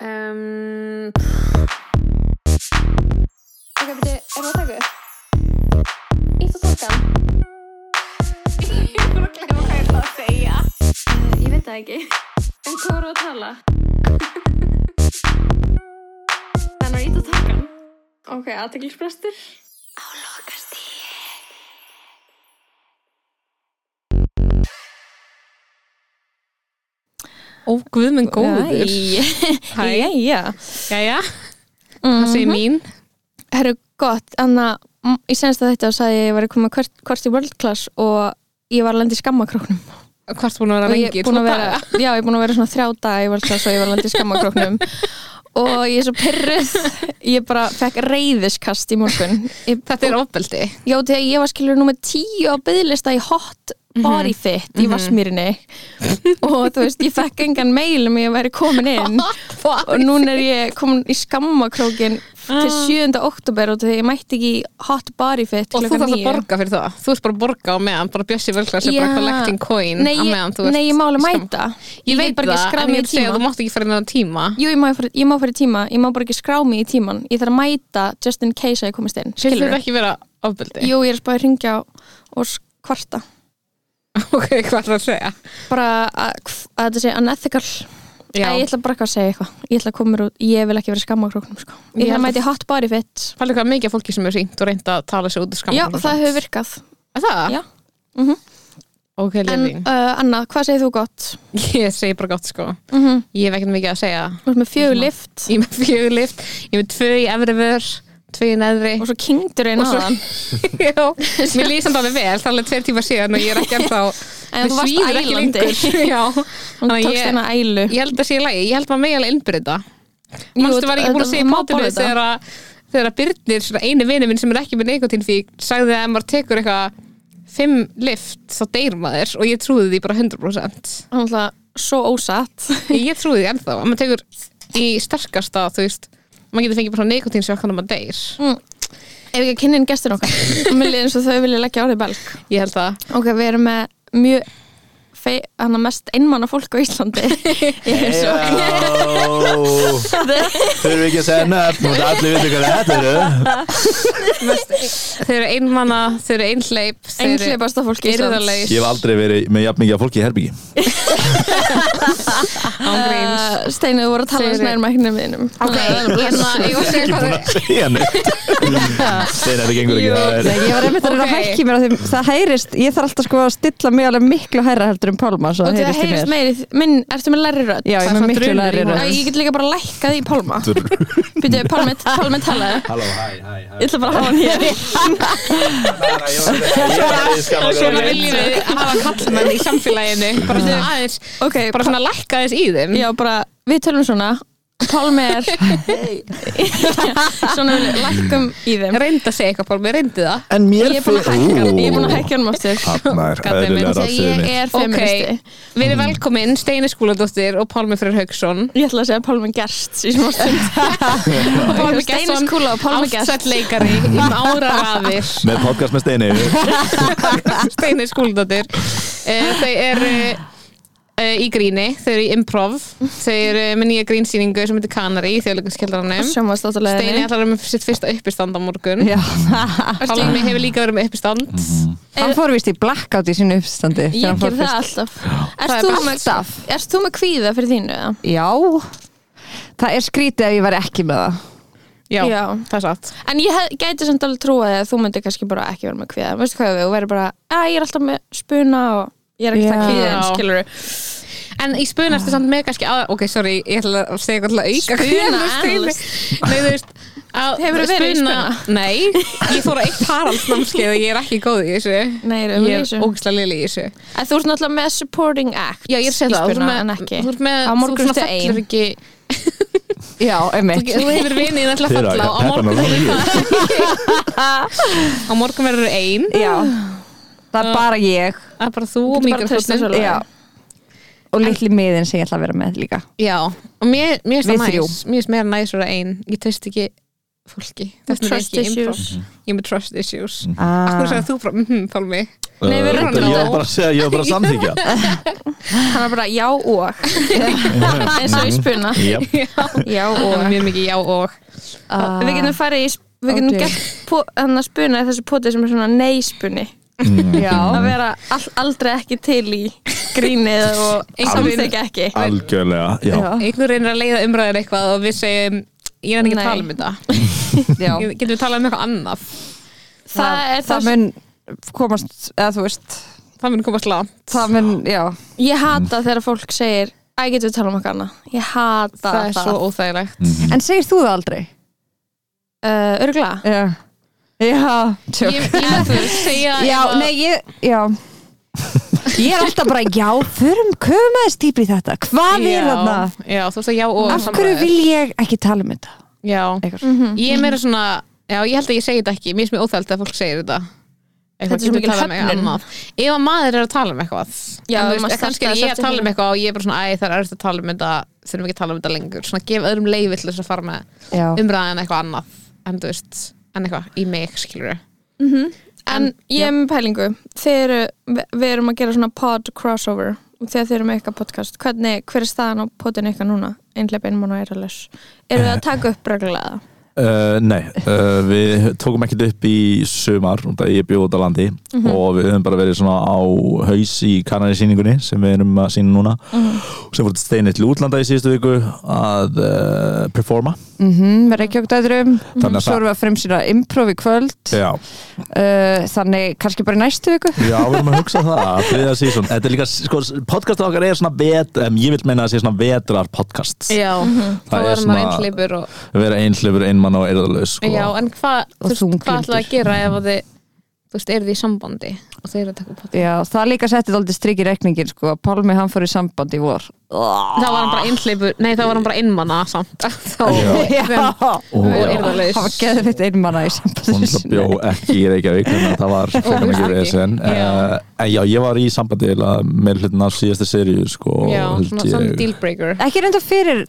Um, ok, beti, er það að taka upp? Ítt og takkan. Ég bara að glemma hvað ég ætla að segja. Uh, ég veit það ekki. En hvað voru að tala? Þannig að ítt og takkan. Ok, aðteglisbrestur. Á Ó, guð minn góður. Jæja. Jæja, það segir mín. Herru, gott, Anna í senst að þetta sagði ég að ég var að koma hvort, hvort í world class og ég var að landa í skammakróknum. Hvort búin að vera lengi búin að vera, já, ég er búin að vera svona þrjá daga í world class og ég var að landa í skammakróknum. Og ég er svo pyrruð ég bara fekk reyðiskast í morgun. Ég, Þetta er ofbeldi. Já, þegar ég var skilur nummer tíu á byggðlista í hot body fit í Vassmýrinni og þú veist, ég fekk engan mail um að ég væri komin inn. Og núna er ég komin í skammakrókin til 7. oktober og þegar ég mætti ekki hot body fit Og þú þarfst að borga fyrir það? Þú ert bara að borga á meðan Bara bjössi velklæð sem bara collecting coin Nei, ég, nei, ég má alveg í skam- mæta. Ég veit bara ekki skrá mig ég í að tíma. þú mátt ekki fara inn á tíma. Jú, ég má, ég má fara í tíma, ég má bara ekki skrá mig í tíman Ég þarf að mæta just in case að ég komist inn þetta ekki vera ofbeldi? Jú, ég er spáði að ringja og kvarta Ok, hvað er það að segja? bara að, að þetta sé unethical Æ, ég ætla bara eitthvað að segja eitthvað ég ætla að koma mér út, ég vil ekki vera skamma á króknum sko. Ég ætla að mæti hot body fit Pæli hvað mikið af fólki sem er ringt og reynd að tala sig út í já, það hefur virkað Er það? Já. Mhm. Ok, en Lili uh, Anna, hvað segir þú gott? Ég segi bara gott sko Mm. Ég hef ekkert mikið að segja þú ert með fjögur lift Ég er með fjögur lift, ég er með tvö í efri vör Tvö í neðri og svo kingdur einn aðan mér lýsand alveg vel, það er alveg tveir tíma síðan og ég er ekki ennþá en þú varst ælandi. Þannig að ég- ég held að sé í lagi, ég held maður megi alveg innbyrða Jú, Manstu var ekki búin að segja í má mátinu borða þetta. þegar að þegar að Byrnir, svona eini vini minn sem er ekki með neikotínfík sagði að ef maður tekur eitthvað fimm lift þá deyr maður og ég trúði því bara 100% hann ætla svo ósatt. Ég trúði því ennþá, að maður tekur í sterkasta, þú veist maður getur fengið bara neikotínsjokk hann að maður deyr. Ef ekki að kynna inn gestur okkar. Mér líður eins og þau vilja leggja orðið belg. Ég held það. Ok, við erum með mjög hana mest einmanna fólk á Íslandi. Ég er svo Þurfum ekki að segja nöfn og allir viti hvað þetta eru? Þau eru einmanna, þau eru einhleip einhleipasta fólk í eirðarlaus, Ég hef aldrei verið með jafn mikið af fólki í ángríns Uh, Steinu, þú voru að tala nærma ekki viðnum Ok, hérna, ég var að segja hvað þau Segja neitt. Þeir þetta gengur ekki. Ég var einmitt að reyna að hækki mér það heyrist, ég þarf alltaf sko að stilla mig alveg miklu hærra heldur en Pálma svo og það heyrist meiri minn, ertu með læri rödd? Já, ég er með miklu læri rödd. Ég get líka bara lækkað í Pálma. Býtu, Pálmi, Pálmi talaði Halló, hæ, hæ, hæ. Ég ætla bara að hafa hann hér. Svona viljum við hafa kallmenn í samfélaginu. Bara aðeins, bara svona lækka þess í þeim. Já, bara, við tölum svona Pálmi er Svona við lækkum í þeim. Reyndi að segja eitthvað, Pálmi, reyndi það. En mér Ég er búin að hækka hann, ég er búin að hækka hann aftur Hanna er Gat þeim eðlilega fyrir Ég er feministi. Við erum velkomin Steini Skúladóttir og Pálmi Freyr Haugsson Ég ætla að segja Pálmi Gerst í smá stund. Pálmi Steini Skúla og Pálmi Gerst Ástsætt leikari um áraraðir. Með podcast með Steini. Steini Skúladóttir. Uh, Þau eru uh, í gríni, þau eru í improv. Þau eru með nýja grínsýningu sem heitir Kanari í þjóðleikunskjaldaranum Sjónvast Steini ætlar að vera með sitt fyrsta uppistand á morgun. Pálmi hefur líka verið með uppistand. Hann fór vist í blackout í sínu uppstandi Ég ger það alltaf. Erst er þú bara með, alltaf. erst þú með kvíða fyrir þínu? eða? Já, það er skrítið ef ég væri ekki með það. Já, Já. það er satt. En ég hef, gæti samt alveg trúa að þú myndir kannski bara ekki vera með kvíða. Veistu hvað við, þú verður bara að ég er alltaf með spuna og ég er ekki það Já. skilur En í spuna ertu samt með kannski að, ok, sorry, ég ætla að segja eitthvað að auka Spuna analyst. Nei, þú veist að Hefurðu verið í spuna? Nei, ég fór á eitt haraldsnámskeið og ég er ekki góð í þessu. Nei, erum við í Ég þessu er ógislega lili í þessu. En þú ert náttúrulega með supporting act Já, ég er að segja það, þú ert en með, ekki. þú ert með, Á morgun þú svona ertu fellur ein. ekki Já, Þú, einmitt. Þú hefur vinið Þið eru falla og á peppa morgun. verður Á morgun verður ein. Já, það er bara ég. Það er bara þú og. Já. Og litli miðin sem ég ætla að vera með líka. Já, og mér, mér Við það þrjú. næs Mér finnst meira næs að vera ein. Ég teist ekki fólki. Vegna er trust ekki improv. issues. Ég er með trust issues. Ah. Akkur sagði þú frá, mhm, Pálmi? Uh, Ég no. bara að segja, ég var bara að samþykja hann er bara já og. Eins og í spuna. Yep. já. Er og. Mjög mikið já og. Ah. við getum farið í við getum Ok. gert po- hann að spuna þessu poti sem er svona nei spunni Já, að vera all, aldrei ekki til í grínið og samþykja ekki. Algjörlega, já, já, einhver reynir að leiða umræður eitthvað og við segjum ég er ekki að tala um þetta. Getum við talað um eitthvað annað? Það er það það mun komast, eða þú veist Það mun komast langt. það mun, já. Ég hata þegar fólk segir æ, getum við tala um eitthvað annað? Ég hata Það það, er svo óþægilegt. En segir þú það aldrei? uh, örgla Já Já, tjók Ég, ég þú segja Já, ef að- nei, ég, já. Ég er alltaf bara, já, förum, köfum aðeins dýpri í þetta. Hvað er Já, þarna? Já, þú veist að já og Af hverju samræður. vil ég ekki tala um þetta? Já, Eitthvað. Mhm. ég er meira svona Já, ég held að ég segi þetta ekki. Mér er mjög óþægilegt að fólk segir þetta. Þetta er Eitthvað, svo getum við mikil talað um eitthvað höfnun. annað. Ef að maður er að tala um eitthvað. Já, en þú maður veist, kannski er startar ég að tala um eitthvað og ég er bara svona, æ, það er erfitt að tala um þetta. Þurfum ekki að tala um þetta lengur, svona gefa öðrum leiði til þess að fara með Já, umræðan eitthvað annað. En þú veist, en eitthvað í mig skilur en ég er með pælingu. Þeir eru, við, erum að gera svona pod crossover. Og þegar þeir eru með eitthvað podcast hvernig, hver er staðan á podinu eitthvað núna? Einhleip einmann og eiralus eru við að taka upp reglulega Uh, nei, uh, við tókum ekkert upp í sumar það ég bjóð út á landi og við höfum bara verið svona á haus í kanari síningunni sem við erum að sína núna. Og sem voruð steinir til útlanda í síðustu viku að uh, performa. Mhm, með reykjókdæðrum Þannig að Svo það- erum við að fremsýna improv í kvöld. Þannig kannski bara í næstu viku. Já, við erum að hugsa það þriða sísón, þetta er líka, sko, podcast okkar er svona vet, um, ég vil meina að það sé svona vetrar podcast, Já, þá Það er er maður svona- einhleipur og, vera einhlifur, einmann og eirðalaus sko. Já, en hvað, ætlaði að gera ef að þið þú veist, eru þið í sambandi og þeir eru að taka upp podcast Já, það líka settið aldrei strik í reikningin sko. Pálmi hann fór í samband í vor. Það var hann bara einhleipur, nei það var hann bara einmanna samt. Þá, Já, og eirðalaus hann var geðvitt einmanna í sambandi hún bjó ekki í Reykjavík að það var ekki. vesen. Já. uh, en já, ég var í sambandi með hlutin af síðasta seríu sko, Já, svona dealbreaker Ekki reynda fyrir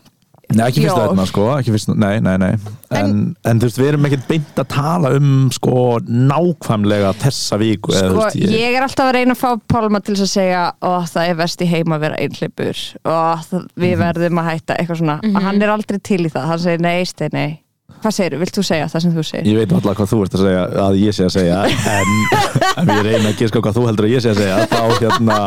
Nei, ekki fyrsta Já. þetta sko, ekki fyrsta, nei, nei, nei en, en, þú veist, við erum ekkert beint að tala um sko nákvæmlega þessa viku eða, sko, þú veist, ég er alltaf að reyna að fá Pálma til að segja og það er vest í heim að vera einhleipur og það, við Mhm. verðum að hætta eitthvað svona og hann er aldrei til í það, hann segir nei, steini hvað segir, vilt þú segja það sem þú segir? Ég veit alltaf hvað þú ert að segja að ég sé að segja en ef ég reyna að giska á hvað þú heldur að ég sé að segja þá hérna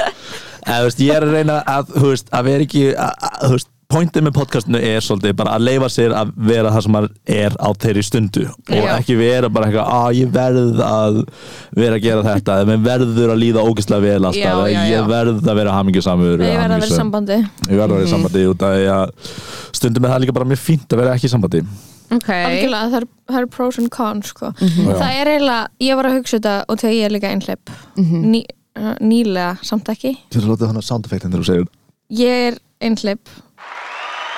eða, þú veist, ég er að reyna að, þú veist, að vera ekki að, að, þú pointið með podcastinu er svolítið bara að leifa sér að vera það sem maður er á þeirri stundu. Og Já. ekki vera bara eitthvað að ég verð að vera að gera þetta. Eða mér verður að líða ógeðslega vel alltaf Já, eða já, já. ég verð að vera hamingjusamur ég verða að vera í sambandi. Ég verð að vera í sambandi út að stundum er það líka bara mjög fínt að vera ekki í sambandi. Ok, algjörlega, það eru það eru pros and cons sko. Já. það er eiginlega, ég var að hugsa þetta og þegar ég er líka einhleip Ný, uh, nýlega, samt ekki. Erum að láta þannig sound effectin þegar þú segir ég er þessi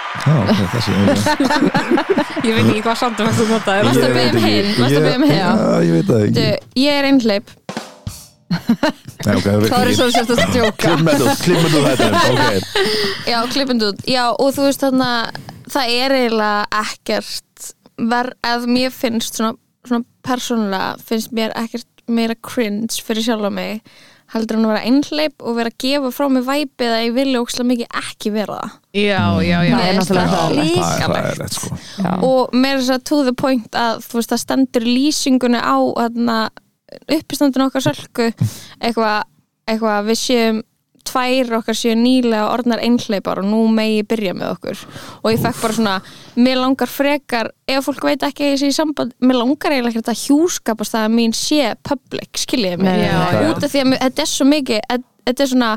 ég veit ekki hvað samt um að þú notaðir Varstu að veit um að biðja um ég veit það ekki. Ég er einhleip Nei, ok, það Það er svo sérst að stjóka klippmendu þetta já, já, og þú veist þarna það er eiginlega ekkert ver, eða mér finnst svona, svona persónulega finnst mér ekkert meira cringe fyrir sjálf mig heldur en að vera einhleip og vera að gefa frá mig væpið að ég vilja ókslega mikið ekki vera það? Já, já, já. Það er náttúrulega það er líkalegt. ræðilegt sko. Já. og mér er þess að to the point að þú veist það stendur lýsingunni á þarna, uppistandinu okkar sölku eitthvað eitthva, við séum tvær okkar séu nýlega orðnar einhleipar og nú megi byrja með okkur og ég fekk bara svona mér langar frekar, ef fólk veit ekki í samband, mér langar eiginlega ekkert að hjúskapast að mín sé public skiljiði mig, nei, nei. út af því að þetta er svo mikið, þetta er svona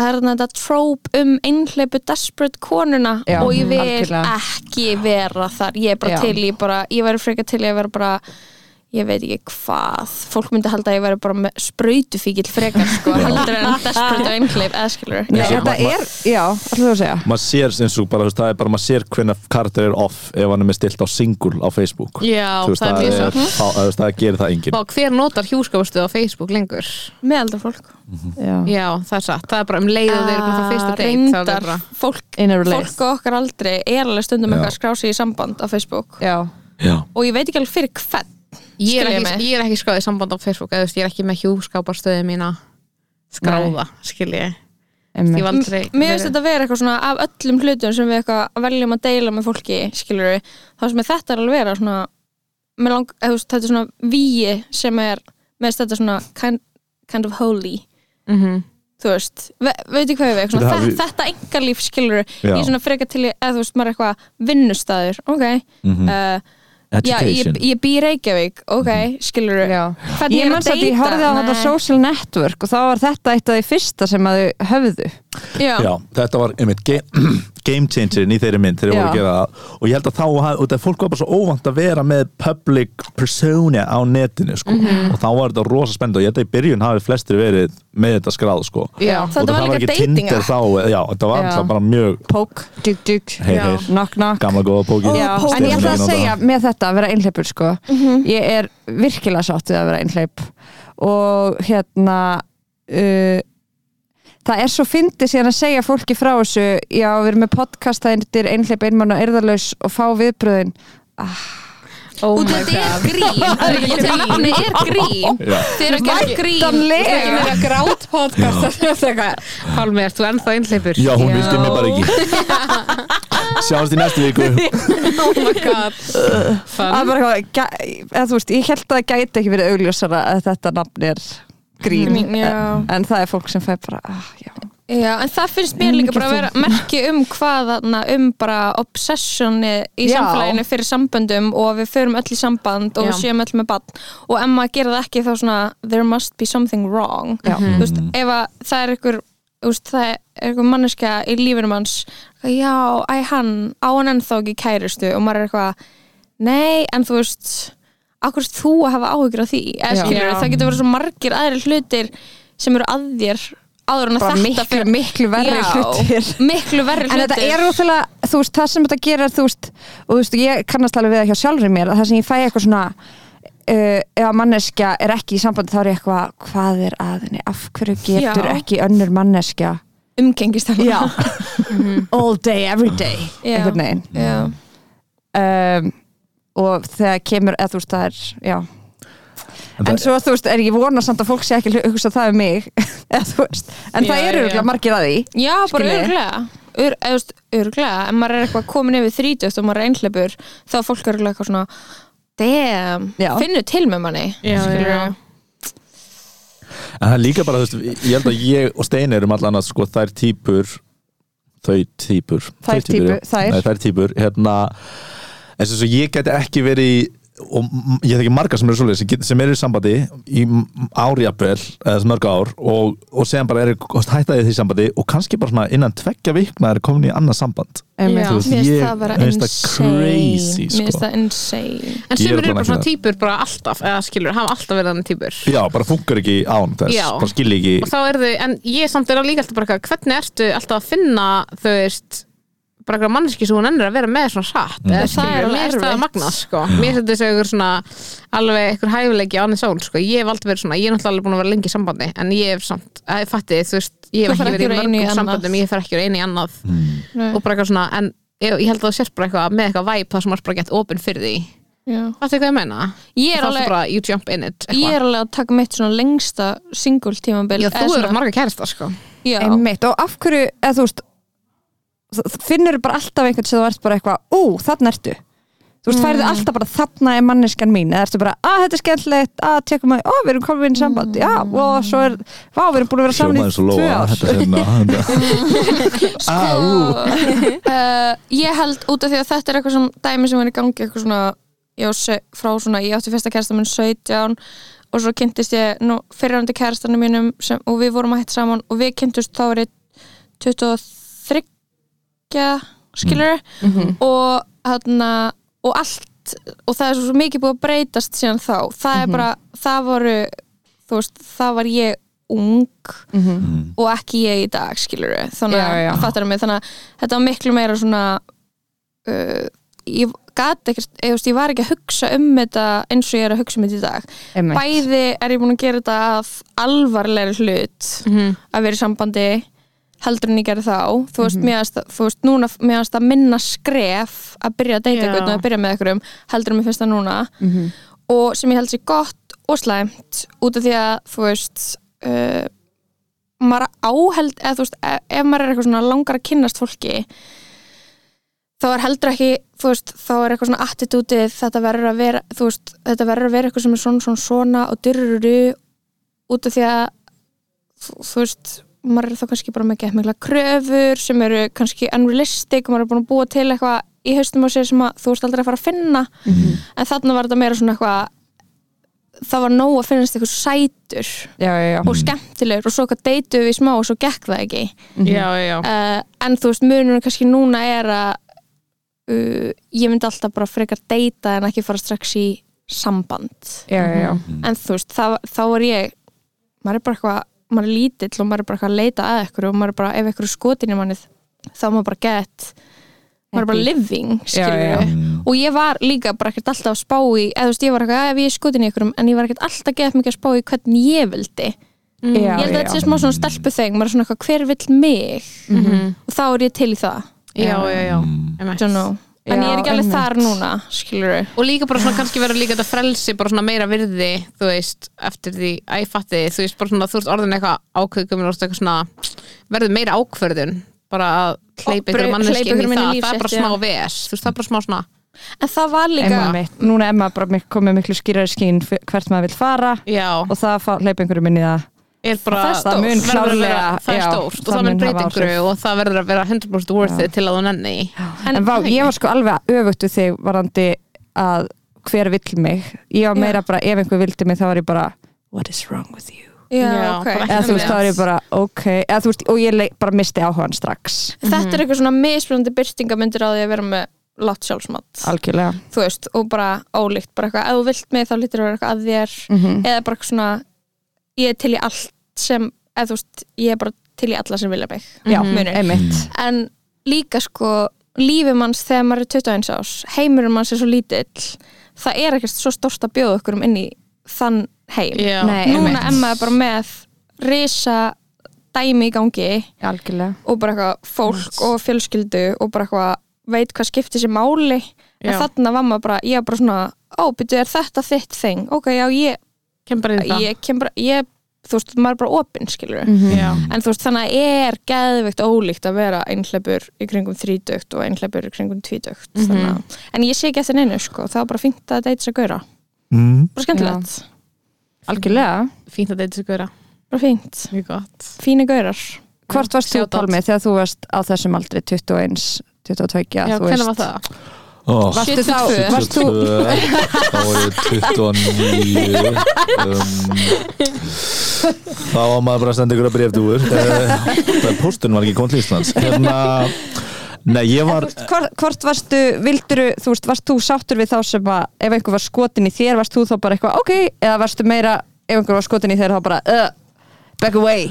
það er þetta trope um einhleipu desperate konuna Já, og ég vil algjörlega. ekki vera þar ég er bara Já. til, ég bara, ég væri frekar til að vera bara ég veit ekki hvað. Fólk myndi halda að ég væri bara með sprautufíkil frekar sko, heldur en desperate einkleif eða skilur Nei, þetta er, já, ætlum þú að segja. Maður sér eins og bara, þú veist, það er bara maður sér hvernig karakter er off ef hann er með stilt á single á Facebook. Já, veist, það er mjög svo þá- þú veist, það gerir það enginn. Og hver notar hjúskapastuð á Facebook lengur? meðaldra fólk Já, Já, það er satt, það er bara um leið og þeir eru búin að fá fyrsta date þá það reyndar bara- fólk, a fólk og okkar aldrei er alveg stundum eitthvað að skrá sig í samband á Facebook. Já, Já, og ég veit ekki alveg fyrir hvern Ég er ekki, ég er ekki skráð í samband á Facebook eða ég er ekki með hjúskaparstöðu mína skráða, skil ég. Ég emmi hef aldrei Mér finnst þetta vera eitthvað svona af öllum hlutum sem við eitthvað veljum að deila með fólki skilur við, þá sem þetta er alveg vera svona, með lang, eða, þú veist, þetta er svona víi sem er með þetta svona kind, kind of holy. Mhm. þú veist, ve veit ekki hvað ég veik Þetta þetta, þetta engalíf skilur Já. ég svona freka til, eða þú veist, maður er eitthvað vinnustæður, ok. Mhm. uh, já, ég, ég bý í Reykjavík ok, skilur Já. hvernig Ég manns að ég horfði á þetta social network og þá var þetta eitt af því fyrsta sem að þau höfðu. Já, Já, þetta var einmitt game, changerin í þeirri mynd þegar ég voru að gera það og ég held að þá og þetta fólk var bara svo óvant að vera með public persona á netinu sko. Mhm. og þá var þetta rosa spennandi og ég held að í byrjun hafi flestir verið með þetta skráð sko. Já, Þetta og var það líka ekki dating Tinder app. þá, já, þetta var Já. alltaf bara mjög Poke, dug, dug Knock, knock gamla góða póki Poke. en ég ætla að segja með þetta að vera einhleipur sko ég er virkilega sátt við að vera einhleip og hérna uh, það er svo fyndið síðan að segja fólki frá þessu. Já, við erum með podcast það er einhleip einmann og erðarlaus og fá viðbröðin oh út my af þetta er grín. Þetta er grín. Þeir eru ekki að grín. Væntanlega. Ekki meira grát podcast. Þetta er eitthvað, Pálmi, ert þú ennþá einhleipur? Já, hún vildi mig bara ekki. Sjáumst í næstu viku. Oh my god. Er Fun bara gæ- eða þú veist, ég held að það gæti ekki verið augljósara að þetta nafn er grín. En, en það er fólk sem fæ bara ah, já. Já, en það finnst mér líka bara að vera merki um hvað um bara obsessioni í Já. samfélaginu fyrir samböndum og við förum öll í samband og Já. við séum öll með bann og ef maður gerir það ekki þá svona there must be something wrong. Þú veist, ef að það er einhver veist, það er einhver manneskja í lífinum hans já, æ hann á hann ennþá ekki kærustu og maður er eitthvað nei, en þú veist akkur þú að hafa áhyggjur af því? Eða skilur, það getur verið svo margir aðrir hlutir sem eru að þér áður en að þetta miklu, fer- miklu verri Já, hlutir. miklu verri En þetta hlutir. er útfélag, þú veist, það sem þetta gerir þú veist, og þú veist, ég kannast alveg við það hjá sjálfur mér, að það sem ég fæ eitthvað svona uh, ef að manneskja er ekki í sambandi þá er ég eitthvað, hvað er að henni? Af hverju getur Já. ekki önnur manneskja umgengist hann Já. All day, every day Já. einhvern veginn. Já. um, og þegar kemur, eða þú veist, það er já, En en það- svo þú veist, er ég vona samt að fólk sé ekki hugsa það um mig eða þú veist, en Já, það eru já. örugglega margir að því Já, bara örglega Ör, veist, örglega, ef maður er eitthvað komin yfir 30 og maður er einhleipur þá er fólk örglega eitthvað svona damn, Já. finnu til með manni Já, já. En það er líka bara, þú veist, ég held að ég og Steini erum allan að sko þær típur þau típur Þær týpur, þær. Nei, þær típur, hérna en sem svo ég geti ekki verið í og ég þekki marga sem eru svoleiðis sem, get- sem eru í sambandi í árjafvel eða mörg ár og, og segja bara er hættaði því sambandi og kannski bara svona innan tveggja vikna er komin í annað samband Mér finnst það vera mér finnst það insane crazy, Mér finnst sko. það insane En Ég er sumir eru bara svona það. típur bara alltaf eða skilur, hafa alltaf verið þannig típur Já, bara funkar ekki án þess, Já. bara skilji ekki og þá er þau, en ég samt er að líka alltaf bara hvernig ertu alltaf að finna þau veist bara eitthvað manneski sem hún ennir að vera með svona hratt Mm. eða Það er alveg er það erfitt. magnað sko. Mér finnst þessu eitthvað svona alveg eitthvað hæfileiki á annars ón sko, ég hef aldrei verið svona ég er náttúrulega alveg búin að vera lengi í sambandi en ég hef samt, að fatti, þú veist ég hef ekki verið í mörgum sambandum, ég fer ekki úr einu í annað. Nei. og bara eitthvað svona, en ég, ég held að það sést bara eitthvað með eitthvað væp það sem er bara gett opinn fyrir því. Já. Fattu hvað ég meina? Ég er Það alveg it Ég er alveg að taka mitt svona lengsta single tímabil Já, þú eru marga kærasta sko. Og af hverju, eða þú veist finnur bara alltaf einhvern sem þú ert bara eitthvað, ú, þarna ertu. Þú veist, færðu alltaf bara þarna er manneskan mín eða ertu bara, að þetta er skemmtilegt að tekum að, ó, við erum komin inn í samband. Já, og svo er, vá, við erum búin að vera saman í tvö ár. Þetta er hérna Ah, ú. uh, ég held út af því að þetta er eitthvað sem dæmi sem er í gangi eitthvað svona ég frá svona, ég átti fyrsta kærasta minn 17 og svo kynntist ég nú fyrirhandi kærastanum mínum sem, og við vorum að hætt saman og við kynntust þá er ég 23 skilur Mhm. og þarna og allt og það er svo, mikið búið að breytast síðan þá það Mhm. er bara, það voru veist, það var ég ung Mhm. og ekki ég í dag skilur þannig Já, já. að, fattar mig, þannig að þetta var miklu meira svona uh, ég gat ekkert, ég, veist, ég var ekki að hugsa um þetta eins og ég er að hugsa um þetta í dag Einmitt. bæði er ég búin að gera þetta að alvarlegri hlut Mhm. að vera í sambandi heldur en ég gerði þá. Þú veist, finnst það- þú veist, núna mér finnst það minna skref að byrja að deyta eitthvað og að byrja með einhverjum heldur en mér finnst það núna. Mhm. og sem ég held sér gott og slæmt út af því að þú veist uh, maður áheld eða þú veist, ef, ef maður er eitthvað svona langar að kynnast fólki þá er heldur ekki þú veist, þá er eitthvað svona attitútið þetta verður að vera, þú veist, þetta verður að vera eitthvað sem er svona svona svona og dyrruru út af því að þú veist, maður er þá kannski bara með gett mikla kröfur sem eru kannski unrealistic, maður er búin að búa til eitthvað í haustum á sér sem að þú veist aldrei að fara að finna en þarna var þetta meira svona eitthvað það var nóg að finnast eitthvað sætur já, já, já. og skemmtilegur og svo eitthvað deytu við smá og svo gekk það ekki já, já, já. uh, en þú veist, mununum kannski núna er að uh, ég myndi alltaf bara frekar deyta en ekki fara strax í samband já, já, já. en þú veist, þá, þá er ég maður er bara eitthvað, maður er lítill og maður er bara að leita að ykkur og maður er bara, ef ykkur er skotin í mannið, þá maður bara gett maður er bara living, skilur já. og ég var líka bara ekkert alltaf að spá í eða þú veist, ég var eitthvað, ef ég er skotin í ykkurum en ég var ekkert alltaf gett mikið að spá í hvernig ég vildi Já, ég held að já. þetta sé smá svona stelpu þeng maður er svona eitthvað, hver vill mig Mhm. og þá er ég til í það já, já, já. Einmitt. En ég er ekki alveg þar núna skilur og líka bara svona kannski vera líka þetta frelsi bara svona meira virði, þú veist eftir því, að ég fatti, þú veist bara svona þú veist orðin eitthvað ákveðgum verður meira ákverðun bara að hleypa ykkur manneski inn í það, það er bara smá ves þú veist, það er bara smá svona en það var líka Einmitt. núna er mik- komið miklu skýrari skín f- hvert maður vil fara já, og það fá- hleypa einhverjum inn í það er bara Það það mun klárlega það er já, stórt og það það mun breytingur og það verður að vera 100% worth it til að þú nenni í. en, vá, ég var sko alveg öfugt við þig varandi að hver vill mig. Ég var Já. meira bara, ef einhver vildi mig þá var ég bara what is wrong with you? Já, Já, ok. bara eða þú veist, þá er ég bara, ok eða, veist, og ég bara misti áhugan strax. Þetta er eitthvað svona á því að vera með látt sjálfsmat. Algjörlega. Þú veist, og bara ólíkt bara eitthvað, ef þú vilt mig þá lítur að vera eitthvað að þér. Mm eða bara eitthvað svona ég er til í allt sem eða þú veist, ég er bara til í alla sem vilja mig já, munur. einmitt en líka sko lífi manns þegar maður er 21 ás heimurinn manns er svo lítill það er ekkert svo stórt að bjóða okkur um inn í þann heim Já. Nei, núna einmitt. er maður bara með risa dæmi í gangi algjörlega og bara eitthvað fólk og fjölskyldu og bara eitthvað veit hvað skiptir sér máli en Já. þarna var maður bara, ég var bara svona ó, byrju, er þetta þitt þing? ok, já, ég, kem bara inn í það ég kem bara ég, þú veist, maður er bara opinn, skilur Mhm. já, en þú veist, þannig að er geðveikt ólíkt að vera einhleipur í kringum þrítugt og einhleipur í kringum Mhm. þannig að, en ég sé ekki eftir neinu, sko það var bara fínt að deyta sér gaura, mm. bara skemmtilegt. Algjörlega. Fínt að þetta þessu góra, bara fínt, fíni gaurar. Hvort varst þú. Pálmi þegar þú varst á þessum aldri 21, 22 já, þú hvernig var það? Oh. Varstu þá, 72. varst þú 22, þá var ég 29 um, þá var maður bara að senda ykkur að breyftúur postun var ekki komið til Íslands. Hérna, nei ég var hvort, hvort varstu, vildur þú veist, varst þú sáttur við þá sem að ef einhver var skotin í þér, varst þú þá bara eitthvað ok, eða varstu meira, ef einhver var skotin í þér þá bara, uh, back away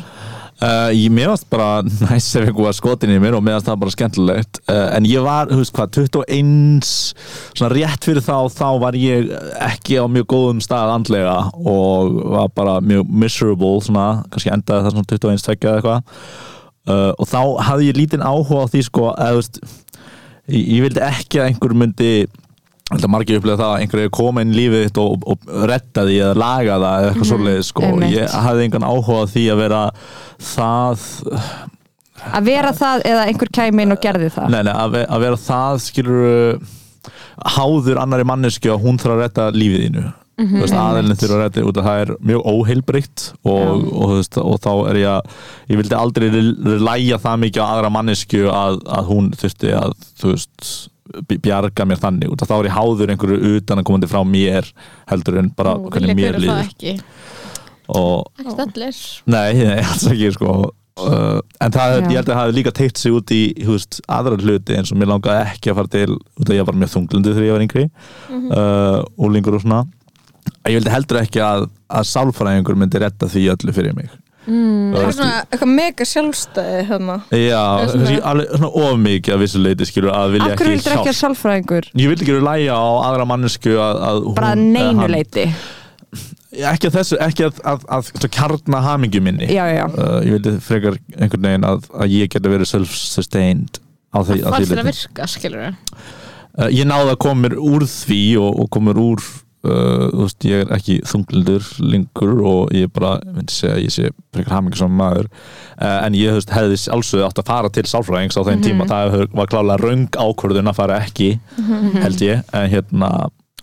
Uh, ég mér varst bara næst ef einhver skotin í mér og mér varst það bara skemmtilegt. Uh, en ég var, þú veist hvað, 21 svona rétt fyrir þá þá var ég ekki á mjög góðum stað andlega og var bara mjög miserable svona, kannski endaði það svona 21 tvekja eða eitthvað. Uh, og þá hafði ég lítinn áhuga á því sko, að þú veist ég, ég vildi ekki að einhver myndi að margir upplega það að einhverju koma inn lífið þitt og, og, og redda því eða laga það eða eitthvað svoleiðis sko. einmitt. ég hafði engan áhuga því að vera það að vera það eða einhver kæmi inn og gerði það nei, nei, að, ve að vera það skilur háður annari mannesku að hún þarf að redda lífið þínu þú veist, aðeilin þurfa að redda út að það er mjög óheilbreytt og, veist, og þá er ég að ég vildi aldrei læja það mikið á aðra mannesku að, að hún þurfti að þú veist bjarga mér þannig út að þá er ég háður einhverju utan að komandi frá mér heldur en bara Nú, hvernig mér líður. ekki. Og allir nei, nei, alls ekki sko. Uh, en það, Já. ég held að það hafi líka teikt sig út í veist, aðra hluti eins og mér langaði ekki að fara til út af ég var mjög þunglundi þegar ég var yngri uh, úlingur og svona. Ég vildi heldur ekki að, að sálfræðingur myndi redda því öllu fyrir mig mm, Það er svona eitthvað mega sjálfstæði hérna. Já, kannski alveg svona of mikið að vissu leiti skilur að vilja hverju ekki vildur ekki að hjálp sálfræðingur? Ég vildi ekki læja á aðra mannesku að, að hún, Bara eða neinu hann- leiti Ekki að þessu, ekki að, að, að, að kjarna hamingju minni. Já, já, uh, Ég vildi frekar einhvern veginn að, að ég geti verið self-sustained á því, á Hvað því fyrir að leiti virka, skilur við? uh, Ég náði að koma mér úr því og, og koma mér úr þú veist, ég er ekki þunglindur lengur og ég bara myndi segja ég sé frekar hamingju som maður. Uh, en ég þú veist, hefði alveg átt að fara til sálfræðings á þeim tíma, það var klálega röng ákvörðun að fara ekki held ég, en hérna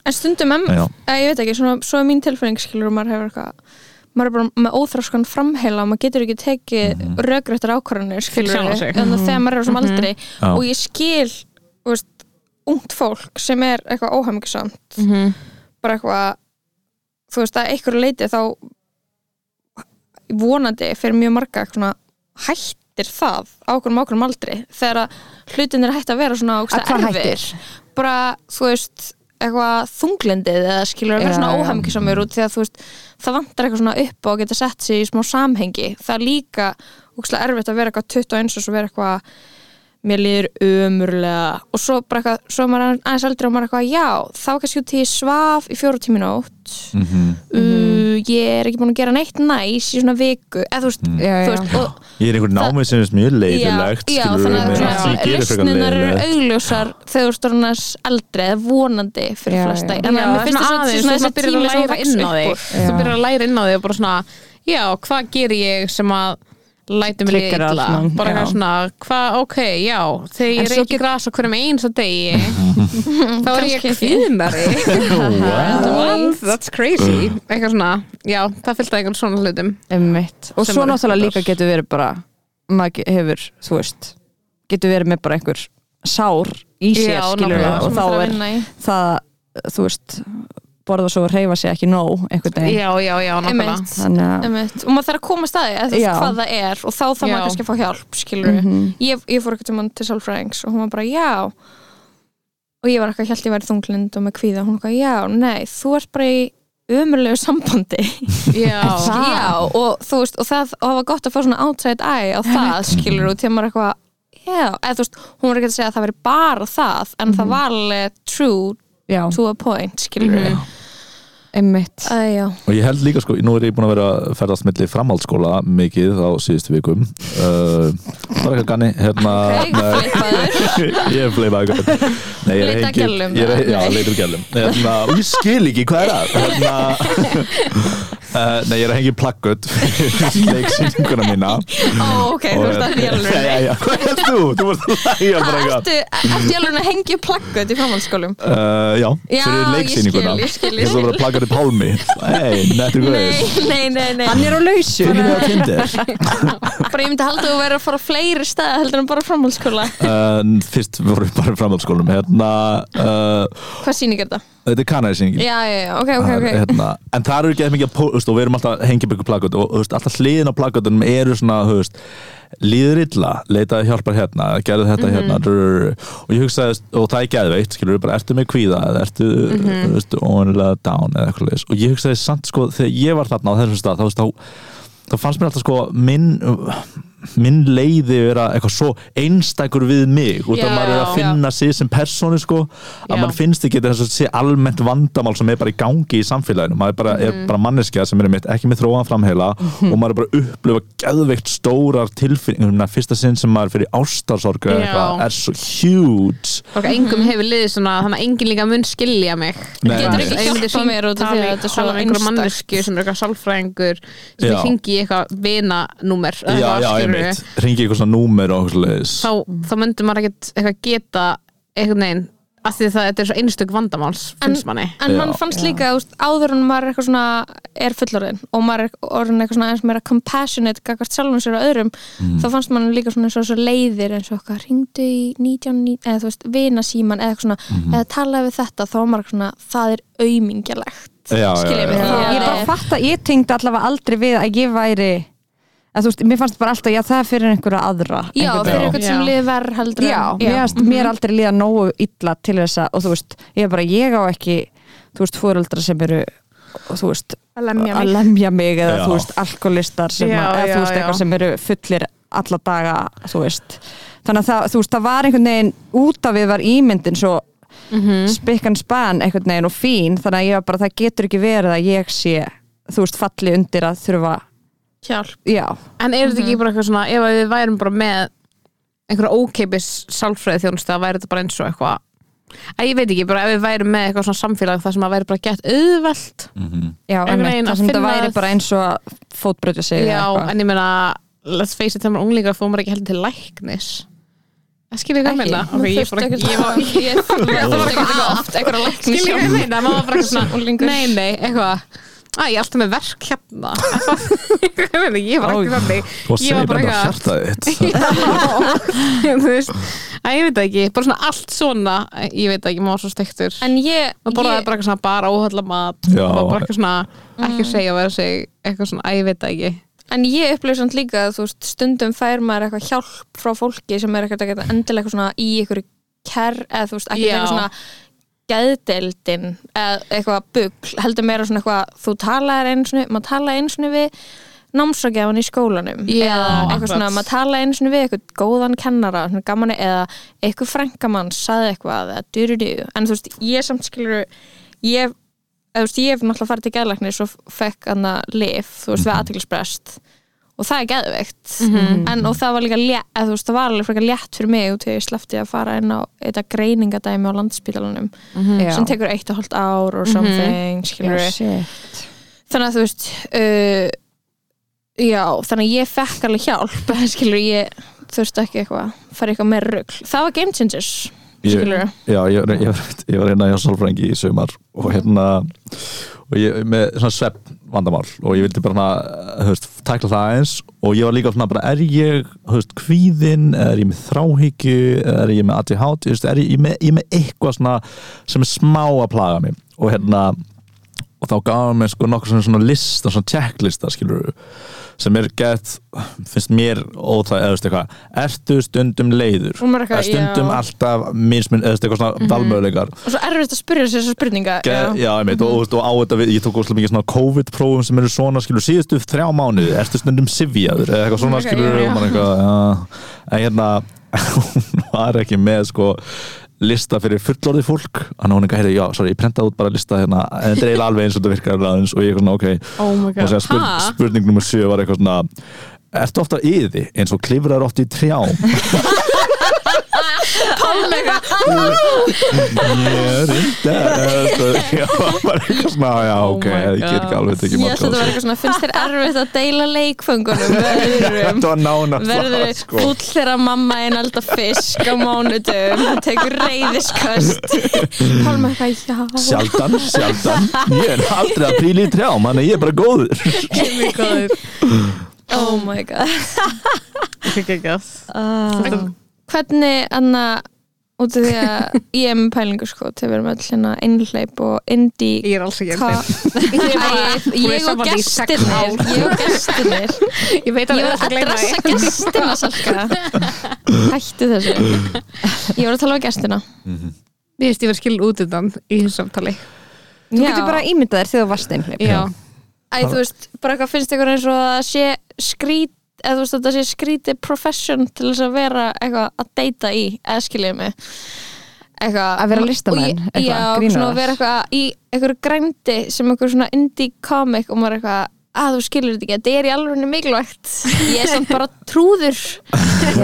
En stundum em, já, eða, ég veit ekki, svona, svo er mín tilfinning skilur og maður hefur eitthvað maður er bara með óþráskan framheila og maður getur ekki tekið mm. rökrættar ákvarðanir skilur sjálfan sig. en þegar maður er á sem aldrei og ég skil veist, ungt fólk sem er eitthvað óhæmingisamt bara eitthvað þú veist að einhverju leiti þá vonandi fyrir mjög marga svona hættir það á okkurum ákveðum aldrei þegar að hlutin er hægt að vera svona hættir? bara þú veist eitthvað þunglindið eða skilur að vera svona já. óhæmingisamur út því að þú veist það vantar eitthvað svona upp að geta sett sig í smá samhengi það er líka ógeðslega erfitt að vera eitthvað 21 og svo vera eitthvað mér líður umurlega og svo bara eitthvað, svo er maður aðeins eldri og maður er eitthvað, já, þá kannski út í svaf í fjóru tími nótt. Mm uh, ég er ekki búin að gera neitt næs í svona viku, eða þú veist, Já, þú veist og, ég er einhvern námið sem er mjög leiðilegt já, þannig að ég lausninar eru augljósar þegar þú ert orðinars eldri eða vonandi fyrir flesta. en mér finnst svona þess að aðeins, svona þessi byrjar tími að sem læra vex inn á upp þig. úr. Þú byrjar að læra inn á þig og bara svona já, hvað ger ég sem að lætum Trigger illa bara já. eitthvað svona, hvað, ok, já þegar ég svo reyki gras á hverjum eins og degi þá er ég. What? that's crazy eitthvað svona, já, það fylgta einhvern svona hlutum Einmitt. Og svo náttúrulega líka getur verið bara maður hefur, þú veist getur verið með bara einhver sár í sér, Já, skilur og þá að er það, þú veist borða svo að reyfa sig ekki nóg einhvern veginn já, já, já, nákvæmlega. Að og maður þarf að koma að staði Já. veist hvað það er og þá þarf maður kannski að fá hjálp skilur Mhm. ég, ég fór ekkert um hann til sálfræðings og hún var bara já. Og ég var eitthvað held ég væri þunglind og með kvíða. Hún var eitthvað já, nei, þú ert bara í umurlegu sambandi. Já, Það? já, og þú veist og það, og það var gott að fá svona outside eye á það skilur og til maður eitthvað já, eða þú veist, hún var ekki að segja að það veri bara það en það var alveg true to a point, skilur við einmitt. Að já, og ég held líka sko, nú er ég búin að vera að ferðast milli framhaldsskóla mikið á síðustu vikum. Uh, bara eitthvað ganni hérna, ég er ég er Leita gælum, er? Já, leitur gælum hérna, og ég skil ekki hvað er að hérna, uh, Nei, ég er að hengi plakkut leiksýninguna mína. Ó, ok, þú veist það í alveg. Já, já, já, hvað helst þú? Þú varst að lægja bara eitthvað. Ég alveg að hengja plakkut í framhaldsskólum? Uh, já, fyrir ég leiksýninguna. skil, ég skil, ég Ég svo bara plakkar í Pálmi. Nei, nettur Nei, guður nei, nei, nei. Hann er á lausu. Ég er á Tinder. Bara ég myndi halda að þú verið að fara á fleiri stað heldur en bara framhaldsskóla. Uh, Fyrst vorum við bara í framhaldsskólum Hérna, uh, Hvað sýning er þetta? þetta er kanæðisýningin Já, já, já, ok, ok, ok. hérna, en það eru ekki eða mikið að þú veist, og við erum alltaf að hengja byggur plakkut og veist, alltaf hliðin á plakkutunum eru svona veist, líður illa leitaði hjálpar hérna, gerðu þetta hérna drr, og ég hugsaði, og það er geðveikt skilur bara, ertu með kvíða eða ertu þú veist, óanilega down eða eitthvað leis og ég hugsaði samt, sko, þegar ég var þarna á þessum stað, þá, þá, þá fannst mér alltaf sko minn minn leiði vera eitthvað svo einstakur við mig út af maður er að finna sig sem persónu sko að Já. mann finnst ekki þess að sé almennt vandamál sem er bara í gangi í samfélaginu. Maður er bara, Mhm. er bara manneskja sem er mitt ekki með þróan framheila og maður er bara að upplifa geðveikt stórar tilfinningar. Fyrsta sinn sem maður fyrir ástarsorg eða eitthvað er svo huge. Og engum hefur liðið svona þannig að enginn líka mun skilja mig. Nei, Getur ekki hjálpað mér út af því að þetta er svo tala einhverja einstakt. mannesku sem er eitthvað sálfræðingur sem í eitthvað vinanúmer. Eða já, já, ringi eitthvað svona númer og eitthvað leiðis þá, þá myndi maður ekkert eitthvað geta einhvern veginn af því það þetta er svo einstök vandamáls finnst manni En Já. mann fannst líka, veist, áður en maður er eitthvað svona er fullorðin og maður er orðin eitthvað svona eins meira compassionate gagvart sjálfum sér og öðrum Mm. þá fannst mann líka svona eins og svo leiðir eins og eitthvað, ringdu í 19 eða þú veist, vinasíman eða eitthvað svona Mhm. eða talaði við þetta, þá var maður svona það er aumingjulegt Já, já, Skiljið já, mig, já. ég bara fatta, ég tengdi allavega aldrei við að ég væri eða þú veist, mér fannst bara alltaf, já það er fyrir einhverja aðra Já, einhvern fyrir eitthvað sem Já. liði verð heldur já, en mér fannst mér aldrei líða nógu illa til þess að, og þú veist, ég er bara, ég á ekki þú veist, fóreldra sem eru og þú veist, að lemja að mig lemja mig eða Já. þú veist, alkoholistar sem Já, að, eða já, þú veist, já. eitthvað sem eru fullir alla daga, þú veist þannig að það, þú veist, það var einhvern veginn út af við var ímyndin svo Mhm. spikkan span einhvern veginn og fín þannig að ég var bara, það getur ekki verið að ég sé þú veist, falli undir að þurfa hjálp já, En er þetta Mhm. ekki bara eitthvað svona ef að við værum bara með einhverja ókeipis sálfræði þjónustu að væri þetta bara eins og eitthvað að ég veit ekki, bara ef við værum með eitthvað svona samfélag það sem að væri bara gett auðvelt já, Einhvern einmitt, veginn það að sem þetta finna- væri bara eins og að fótbrötu sig Já, eitthvað. en ég meina let's face it, þegar maður er unglingar fór maður ekki heldur til læknis Það hvað ég Ekki? meina Ok, ég bara ekkert- ég var Ég það var ekki oft eitthvað að lækni Skilja hvað ég meina, maður var bara eitthvað svona Unglingur. Nei, nei, eitthvað Æ, ég er alltaf með verk hérna. Ég var ekki þannig. og Ég var bara veist Æ, ég veit ekki, bara svona allt svona Ég veit ekki, maður var svo stektur En ég, og borðaði ég bara eitthvað svona bara óhalla mat. Bara eitthvað svona ekki segja að vera sig eitthvað svona, að ég veit ekki. En ég upplýði samt líka að þú veist, stundum fær maður eitthvað hjálp frá fólki sem er eitthvað, eitthvað endilega eitthvað svona í eitthvað kerr eða þú veist, ekki Já. eitthvað svona geðdeildin eða eitthvað bugl, heldur meira svona eitthvað þú talaðir einu svona, maður talaði einu svona við námsragjafan í skólanum. Já, eða eitthvað svona, maður talaði einu svona við eitthvað góðan kennara, svona gaman eða eitthvað frænkamann saði eitthvað eða durudu, en þú veist, ég samt skilur ég, þú veist, ég hef náttúrulega farið til geðlæknis og fekk hann að lif, þú veist, við aðtiklisbrest og það er geðveikt. En og það var líka létt, eða, þú veist, það var alveg frekar létt fyrir mig út í að ég sleppti að fara inn á þetta greiningadæmi á landspítalunum Já. sem tekur eitt og hálft ár og something, skilur Já, shit. þannig að þú veist uh, já, þannig að ég fekk alveg hjálp skilur ég, þú veist ekki eitthvað fara eitthvað með rugl, það var game changers Ég- skilur Já, ég, ég, var- ég var hérna hjá Sálfrængi í sumar og hérna og ég með svona svepp vandamál. Og ég vildi bara þú veist, tækla það eins og ég var líka svona bara, er ég veist, kvíðin, er ég með þráhyggju? Er ég með ADHD, veist, er ég, með, ég með eitthvað svona sem er smá að plaga mig. Og hérna og þá gaf mér sko nokkur svona, svona lista, svona checklista skilur sem er gett, finnst mér óþæg, eða veist eitthvað, ertu stundum leiður? Eða stundum já. alltaf mismun, eða veist eitthvað svona valmöguleikar. Og svo erfitt að spyrja sér þessar spurninga Ge- já, ég veit, og, og, og á þetta við, ég tók óslega mikið svona COVID-prófum sem eru svona, skilur, síðustu þrjá mánuði, ertu stundum sifjaður, eða eitthvað svona, skilur, já, og maður eitthvað, já, en hérna, hún var ekki með, sko, lista fyrir fullorðið fólk, hún eitthvað, heyrði, já, sorry, ég prentaði út bara lista hérna, en þetta er eiginlega alveg eins og þetta virkar aðeins, og ég eitthvað, svona, ok, oh og spurning, spurning nummer 7 var eitthvað svona, ertu ofta yði, eins og klifrar oft í trjám? Ég reynda Já, bara eitthvað svona Já, Oh ok, my ég get ekki alveg tekið ég mark á ætla að þetta var eitthvað svona finnst þér erfitt að deila leikföngunum? Þetta var nánast verður það, sko. fúll þegar mamma einn elda fisk á mánudum það tekur reyðiskast Pálma eitthvað, já. Sjaldan, sjaldan. Ég er aldrei að príla í trjám Þannig að ég er bara góður. Oh my god. Ekki ekki að hvernig Anna út af því að ég er með pælingu sko til við erum öll hérna einhleip og indie ég er alls ekki Hva- Ég er er ég og ár. ég og gestirnir. Ég veit að ég var erum að að dressa gestina salka. Hættu þessu. Ég var að tala um gestina. Mér finnst ég verið skilin út undan í þessu samtali. Þú getur bara ímyndað þér þegar þú varst einhleip Já, Æ, þú veist, bara eitthvað finnst ykkur eins og að það sé skrít eða þú veist, þetta sé skrítið profession til þess að vera eitthvað að deyta í eða skiljið mig. Eitthvað Að vera listamenn, eitthvað, Já, svona að vera eitthvað í eitthvað grændi sem eitthvað svona indie comic og maður eitthvað að þú skilur þetta ekki, þetta er í alveg mikilvægt. Ég er samt bara trúður. Þú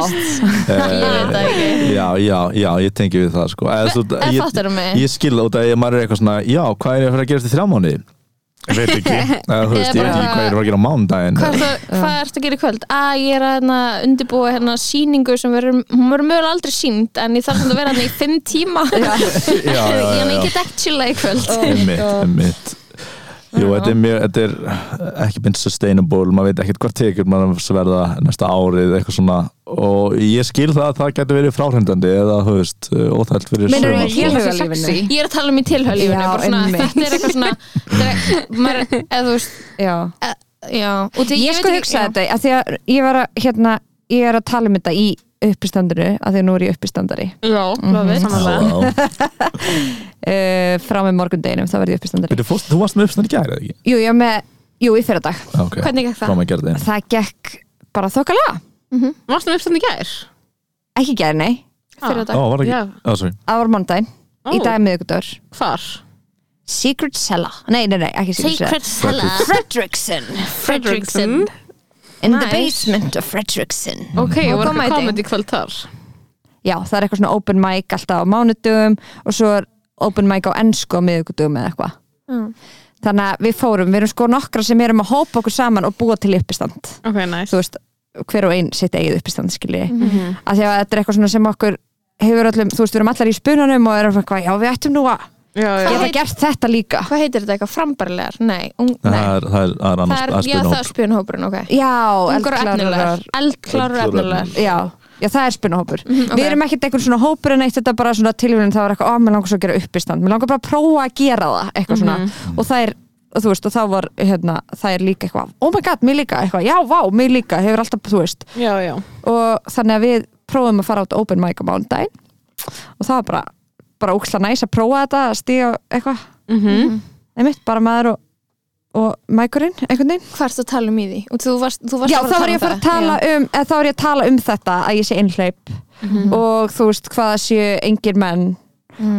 veist ég veit það ekki. Já, já, já, ég tengi við það sko. Eða, svo, eða ég, fattar þú mig? ég skil út að ég- maður er eitthvað svona Já, hvað er ég að fara að gerast í þrjá mánuði? Ég veit ekki. Eða, þú veist, Ég veit ekki hvað ég er að gera á mánudaginn. Hvað, er það, hvað ertu að gera í kvöld? Að ég er að hérna, undirbúa hérna, síningu sem verður, hún verður mögulega aldrei sínd en ég þarf að vera hérna í fimm tíma. Já, já, já, ég, já. ég get ekki chilla í kvöld Jú, þetta er, mjög, þetta er ekki beint sustainable, maður veit ekkert hvað tekjur maður sverða næsta árið eitthvað svona og ég skil það að það getur verið fráhrindandi eða, þú veist, óþælt fyrir Meinarðu suma, í sko. tilhugalífinu? Ég er að tala um í einmitt. þetta er eitthvað svona er, maður, eða þú veist Já, e- já, ég veit sko hugsa þetta að því að ég var að hérna, ég er að tala um þetta í uppistandinu að því að nú er ég uppistandari. Já, love it Já. uh, frá með morgundeginum, þá verði ég uppistandari. Byrju, fórst- Þú varst með uppstand í gæri, eða ekki? Jú, ég var með, jú, í fyrra dag Ok. Hvernig gekk það? Með það gekk bara þokkalega. Varstu með uppstand í gær? ekki gæri, nei, Fyrir Ó, dag var það það var mánudaginn. Í Ó. dag er miðgudagur Hvar? Secret Cella, nei, nei, nei, ekki Secret, Cella Cellar. Fredrickson In the Nice. basement of Fredrickson Ok, Og var eitthvað í komedi kvöld þar. Já, það er eitthvað svona open mic alltaf á mánudugum og svo er open mic á ennsku á miðgudugum eða eitthvað. Mm. þannig að við fórum, við erum sko nokkra sem erum að hópa okkur saman og búa til uppistand Ok, nice. Þú veist, hver og einn sitt eigið uppistand skilji, mm Mhm. að því að þetta er eitthvað svona sem okkur hefur öllum, þú veist, við erum allar í spunanum og erum eitthvað, já við ættum nú að Já, já. geta heit- gert þetta líka. Hvað heitir þetta eitthvað? Frambarilegar? Nei, ung, nei. Það er, það er, það er annars Það er, já, það er spunhópurinn, ok. Já, Ungar og efnilegar. Eldklárar og efnilegar já, já, það er spunahópur ok. við erum ekkert einhvern svona hópur en eitt þetta er bara svona tilvíðin, það var eitthvað, ó, mér langar svo að gera uppistand. Mér langar bara að prófa að gera það eitthvað svona, og það er og þú veist, og þá var, hérna, það er líka eitthvað oh my god, mér líka, eitthvað, já, vá, mér líka. Hefur alltaf, þú veist, já, já. og þannig að við prófum að fara át open mic á mánudaginn. Og það var bara, bara úksla næs að prófa þetta, að stíga eitthvað. Mm einmitt, bara maður og, og mækurinn, einhvern veginn. Hvað ertu að tala um í því? Þú varst, þú varst Já, að þá fara var ég að fara að um tala um eða þá var ég að tala um þetta að ég sé innhlaup og þú veist hvað það séu engir menn.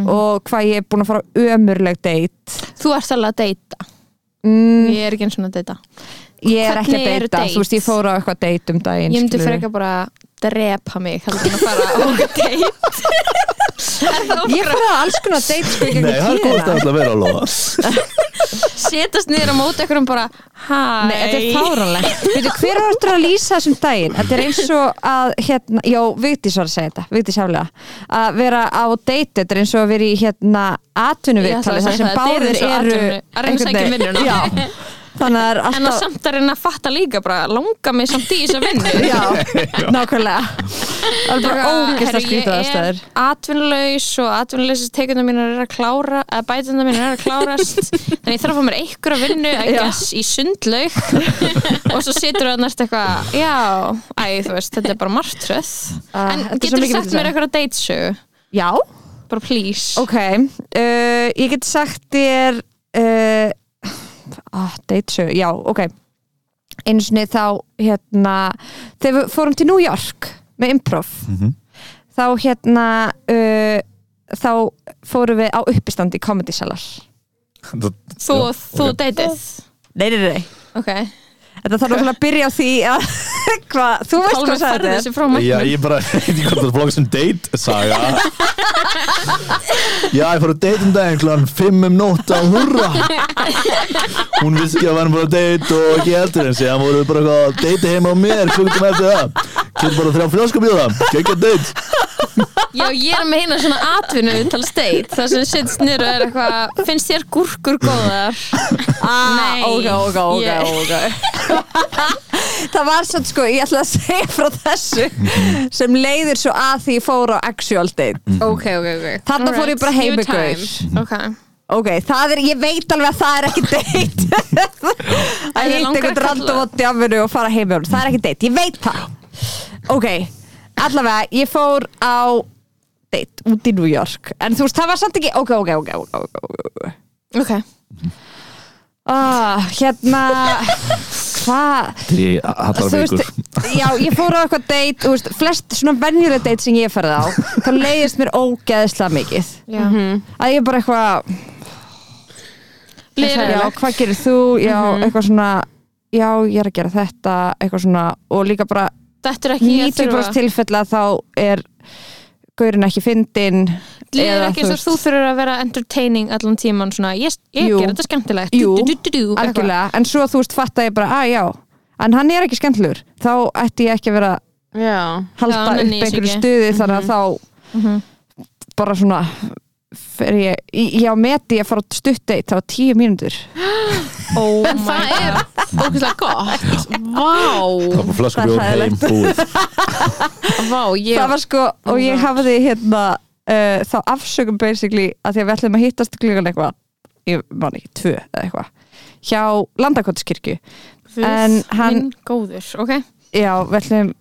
Og hvað ég er búin að fara ömurleg date. Þú ert alveg að deyta. Mm, Ég er ekki eins og að deyta. Ég er ekki Hvernig að eru data, þú veist ég fór á eitthvað date um daginn Ég myndi frekar bara drepa mig heldur en að fara á date. Ég fór á alls konar date ekki Nei, það er góð stæðast að vera að lofa. Setast niður á móti ekkur um bara Hæ. Nei, þetta er fáranlegt Veitu, hver var eftir að lýsa þessum daginn? Þetta er eins og að, hérna, já, Vigdís var að segja þetta, Vigdís heflega að vera á date, þetta er eins og að vera í hérna að þar sem segja það, þetta er báðir eins og eru að að vinnuna. veginn- Já, þannig að það er En að alltaf samt að reyna að fatta líka bara Langa mig samt í þess að vinna Já, nákvæmlega. Það er bara ógist að skrýta það Ég stæður er atvinnulaus og atvinnuleysis tekundar mínar er að klára eða bætundar mínar er að klárast þannig ég þarf að fá mér einhverja vinnu I guess, í sundlaug. Og svo situr það næst eitthvað já, æ, þú veist, þetta er bara martröð. Ah, en er getur mikið sagt mér eitthvað að datesögu? Já, bara please. Ok uh, Ég get sagt þér uh, ah, Date show, já, ok. Einu sinni þá hérna, þegar við fórum til New York með improv Mhm. þá hérna uh, þá fórum við á uppistand í Comedy Salar þú, þú ok. datið Nei, nei, nei, ok, þetta þarf náttúrulega að byrja á því að hvað, þú veist hvað þessi frá Já, ég bara, ég veit ekki hvað það flokka sem date saga. Já, ég fór að date um daginn kláðan 5 um nótt á hurra. Hún vissi ekki að varum bara að date og ekki heldur en síðan voru við bara að date heima á mér klukkutum eftir það Kjöld bara þrjá fljóskabjóða, geggja date Já, ég er með hérna svona atvinnu til steit þar sem sittst og er eitthvað finnst þér gúrkur góðar? ah, Nei. ok, ok, ok, Ég- ok. Það var svo sko, ég ætla að segja frá þessu sem leiðir svo að því ég fór á actual date. Ok, ok, ok. Þarna fór ég bara heim með gaur. time. Ok, ok, það er, ég veit alveg að það er ekki date. Að hitta langar einhvern að kalla- random á djafinu og fara heim með honum, það er ekki date, ég veit það. Ok, allavega ég fór á date út í New York, en þú veist, það var samt ekki ok, ok, ok, ok, ok, ok ok ah, hérna hvað þú vikur. veist, já, ég fór á eitthvað date þú veist, flest svona venjuleg date sem ég ferði á þá leiðist mér ógeðslega mikið. Já, að ég bara eitthvað já, hvað gerir þú, já, eitthvað svona já, ég er að gera þetta eitthvað svona, og líka bara Þetta er ekki ég 90% tilfella þá er gaurinn ekki fyndin Líður eða, ekki eins og þú þurfur að vera entertaining allan tíman svona, ég, ég ger þetta skemmtilegt. Jú, du, du, du, du, du, eitthvað. algjörlega, en svo þú veist fatta ég bara, að já. En hann er ekki skemmtilegur, þá ætti ég ekki að vera Já. Halda Já, upp einhverju stuði þannig að þá bara svona fer ég, ég á meti að fara á stuttdeit þá tíu mínútur. Oh En það er ógeðslega gott. Vá, Það var er heim búið. Vá, ég það var sko, og ég hafði hérna uh, þá afsökum basically að því að við ætlum að hittast klukkan eitthvað ég man ekki, tvö eða eitthvað hjá Landakotskirkju En hann- Minn góður, ok. Já, við ætlum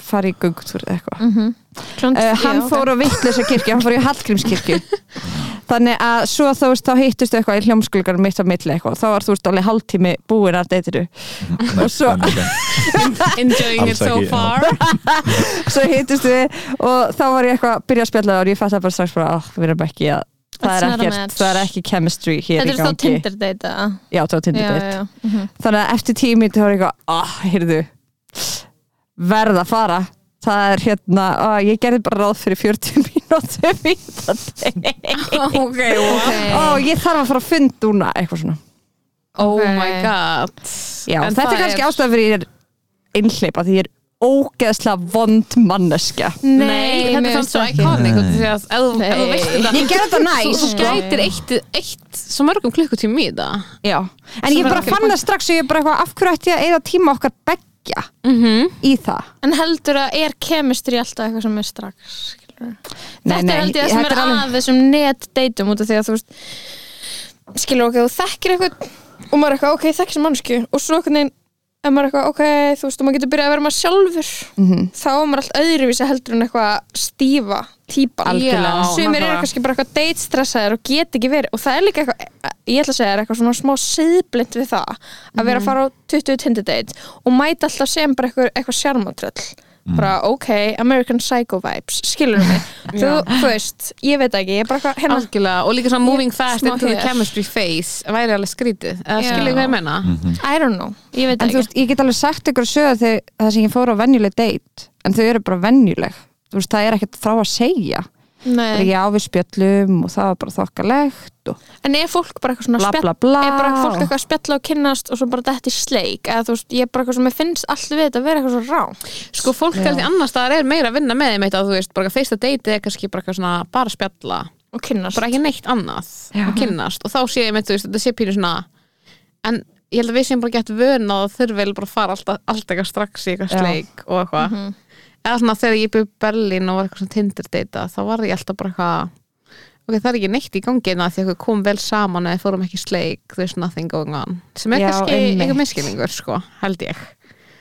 fara í göngutúr eða eitthvað. Mm -hmm. Uh, hann fór á vittlösa kirkju, hann fór í Hallgrímskirkju. Þannig að svo þú veist þá hittustu eitthvað í hljómskulgar mitt á milli eitthvað, þá var þú veist alveg hálftími búin að deytiru og svo, Enjoying it so far. Svo hittustu við og þá var ég eitthvað að byrja að spjalla og ég fætti bara strax bara, ah, við erum ekki að það er, ekkert, það er ekki chemistry hér Þetta í er þá gangi. Tinder date eða? já, það var Tinder Já, date. já, já. þannig að eftir tími þá var ég eitthvað, ah, heyrðu verð að fara það er hérna, ah, ég gerði bara ráð fyrir 40 mínútum í þetta Ok, ok. Ó, ég þarf að fara að fund núna eitthvað svona. Oh Ok. my god. Já, þetta er kannski ástæða fyrir ég er einhleipa því ég er ógeðslega vond manneska Nei, þetta er finnst svo að ef þú- veist þetta Ég gerði þetta næs Þú sko. gætir eitt, eitt svo mörgum klukkutími í það. Já, en ég Sem er bara fann það strax og ég er bara eitthvað af hverju ætti ég að eða tíma okkar beggja mm í það En heldur að er chemistry alltaf eitthvað sem er strax? Nei, Þetta nei, er held ég að sem er alveg- að þessum net-datum út af því að þú veist skilur ok, þú þekkir eitthvað og maður er eitthvað, ok, þekkir sem mannsku og svo einhvern veginn, ef maður er eitthvað, ok, þú veist og maður getur byrjað að vera maður sjálfur Mhm. þá er maður allt öðruvísi heldur en eitthvað stífa típan Algjörlega. Já, Sumir eru nákvæmlega. kannski bara eitthvað date stressaðir og get ekki verið og það er líka eitthvað, ég ætla að segja er eitthvað svona smá siðblind við það að vera að fara á 20 Tinder date og mæta alltaf sem bara eitthvað, eitthvað sjarmatröll bara ok, American Psycho vibes skilur mig, þú, þú veist ég veit ekki, ég er bara eitthvað hérna, Algjörlega, og líka svona moving fast smá into the hér. chemistry phase væri alveg skrítið, eða Já. skiljið hvað ég menna I don't know, ég veit En ekki þú veist, ég get alveg sagt ykkur að sögja þegar það sem ég fór á venjuleg date en þau eru bara venjuleg. Þú veist, það er ekkert frá að segja Nei. ekki á við spjöllum og það var bara þokkalegt og en er fólk bara eitthvað svona bla bla bla er bara fólk eitthvað að spjalla og kynnast og svo bara þetta í sleik eða þú veist, ég er bara eitthvað sem ég finnst allt við þetta að vera eitthvað svo rá Sko, fólk Já. held í annars staðar er meira að vinna með þeim eitt að þú veist, bara fyrsta date er kannski bara eitthvað svona bara að spjalla, og kynnast bara ekki neitt annað Já. og kynnast, og þá sé ég með þú veist, þetta sé pínu svona en ég held að við séum bara gett vöna og þurfi vel bara að fara alltaf, alltaf eitthvað strax í eitthvað Já. sleik og eitthvað Mhm. Eða svona þegar ég byrði Berlín og var eitthvað svona Tinder data þá var ég alltaf bara eitthvað ok, það er ekki neitt í gangi en að því að við komum vel saman eða fórum ekki sleik, there's nothing going on. Sem er Já, kannski einmitt. eitthvað miskilningur sko, held ég,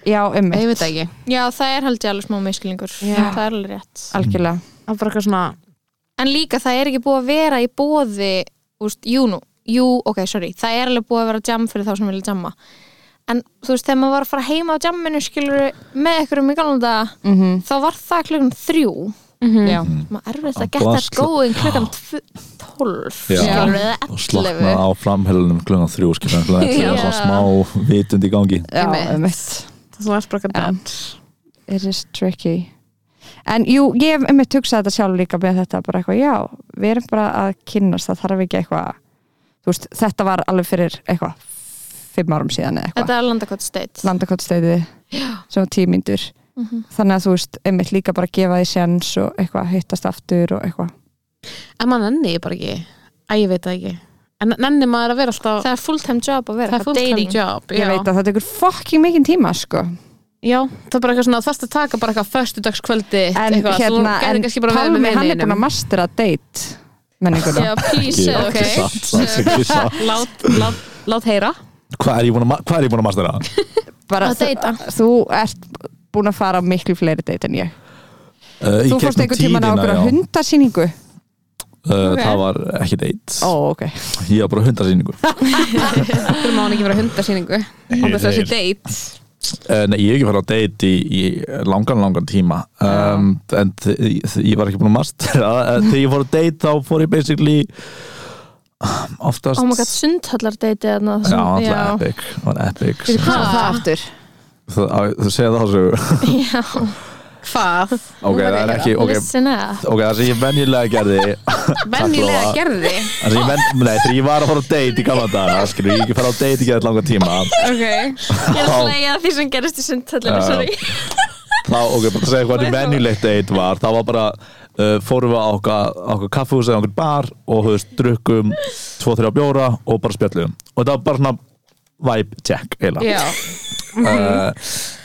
Já, um ég veit það ekki. Já, það er held ég alveg smá miskilningur Já. það er alveg rétt. Algjörlega. Það er bara eitthvað svona en líka það er ekki búið að vera í bóði úst, jú nú, jú, ok, sorry það er alveg búið að vera jam fyrir þá sem vilja jamma en þú veist, þegar maður var að fara heima á jamminu skilur með ykkur um í galanda mm þá var það klukkan þrjú. Já, maður erfitt Að geta going klukkan tólf Já. skilur eða og slakna ellefu. á framhælunum klungan þrjú skilur Já. og svona smá vitund í gangi. Já, það bara eitthvað Já. dance It is tricky. En jú, ég hef um eitt hugsað þetta sjálf líka með þetta bara eitthvað, já, við erum bara að kynnast, það þarf ekki eitthvað þú veist, þetta var alveg fyrir eitthvað fimm árum síðan eða eitthvað. Þetta er landakott state landakottstæði sem var tímyndur. Mhm. þannig að þú veist, einmitt líka bara gefa því sens og eitthvað hittast aftur og eitthvað. En maður nenni ég bara ekki. Að ég veit það ekki. En nenni maður að vera alltaf það er full time job að vera það er full time dating. job ég já. veit að þetta er ykkur fucking mikinn tíma sko. Já, það er bara eitthvað svona þarfst að taka bara eitthvað föstudagskvöldi en eitthvað, hérna, en Pálmi með hann er búin að mastera date menninguna já, please, ok. það lát, lát, lát heyra hvað er ég búin að, að mastera? bara Að deyta. þú ert búin að fara á miklu fleiri date en ég. Uh, þú fórst gegnum einhvern tíman á okkur já. hundasýningu? Uh, Ok. það var ekki date ó, ok. Ég var bara hundarsýningu Hvernig má hann ekki vera hundasýningu? Og þess að þessi date Uh, nei, ég hef ekki farið á date í, í langan, langan tíma. Um, en ég var ekki búin að mastera. Þegar ég fór á date þá fór ég basically oftast oh my god, sundhallar date eða já, alltaf epic, epic. Hvað? Var það aftur? þú, á, segja það þessu já, Hvað? ok, það er ekki ok, listen up. Ok, það sem ég venjulega gerði Venjulega gerði? það. Sem ég ven, nei, þegar ég var að fara á date í gamla daga skilur, ég ekki fara á date í geðið langan tíma. Ok. Ég er að hlæja að því sem gerist í já. sorry. Þá, ok, bara að segja hvað því venjulegt date var. Það var bara, fórum við á okkar kaffehús eða okkur bar og drukkum tvo, þrjá bjóra og bara spjöllum og það var bara svona vibe check eiginlega. Uh,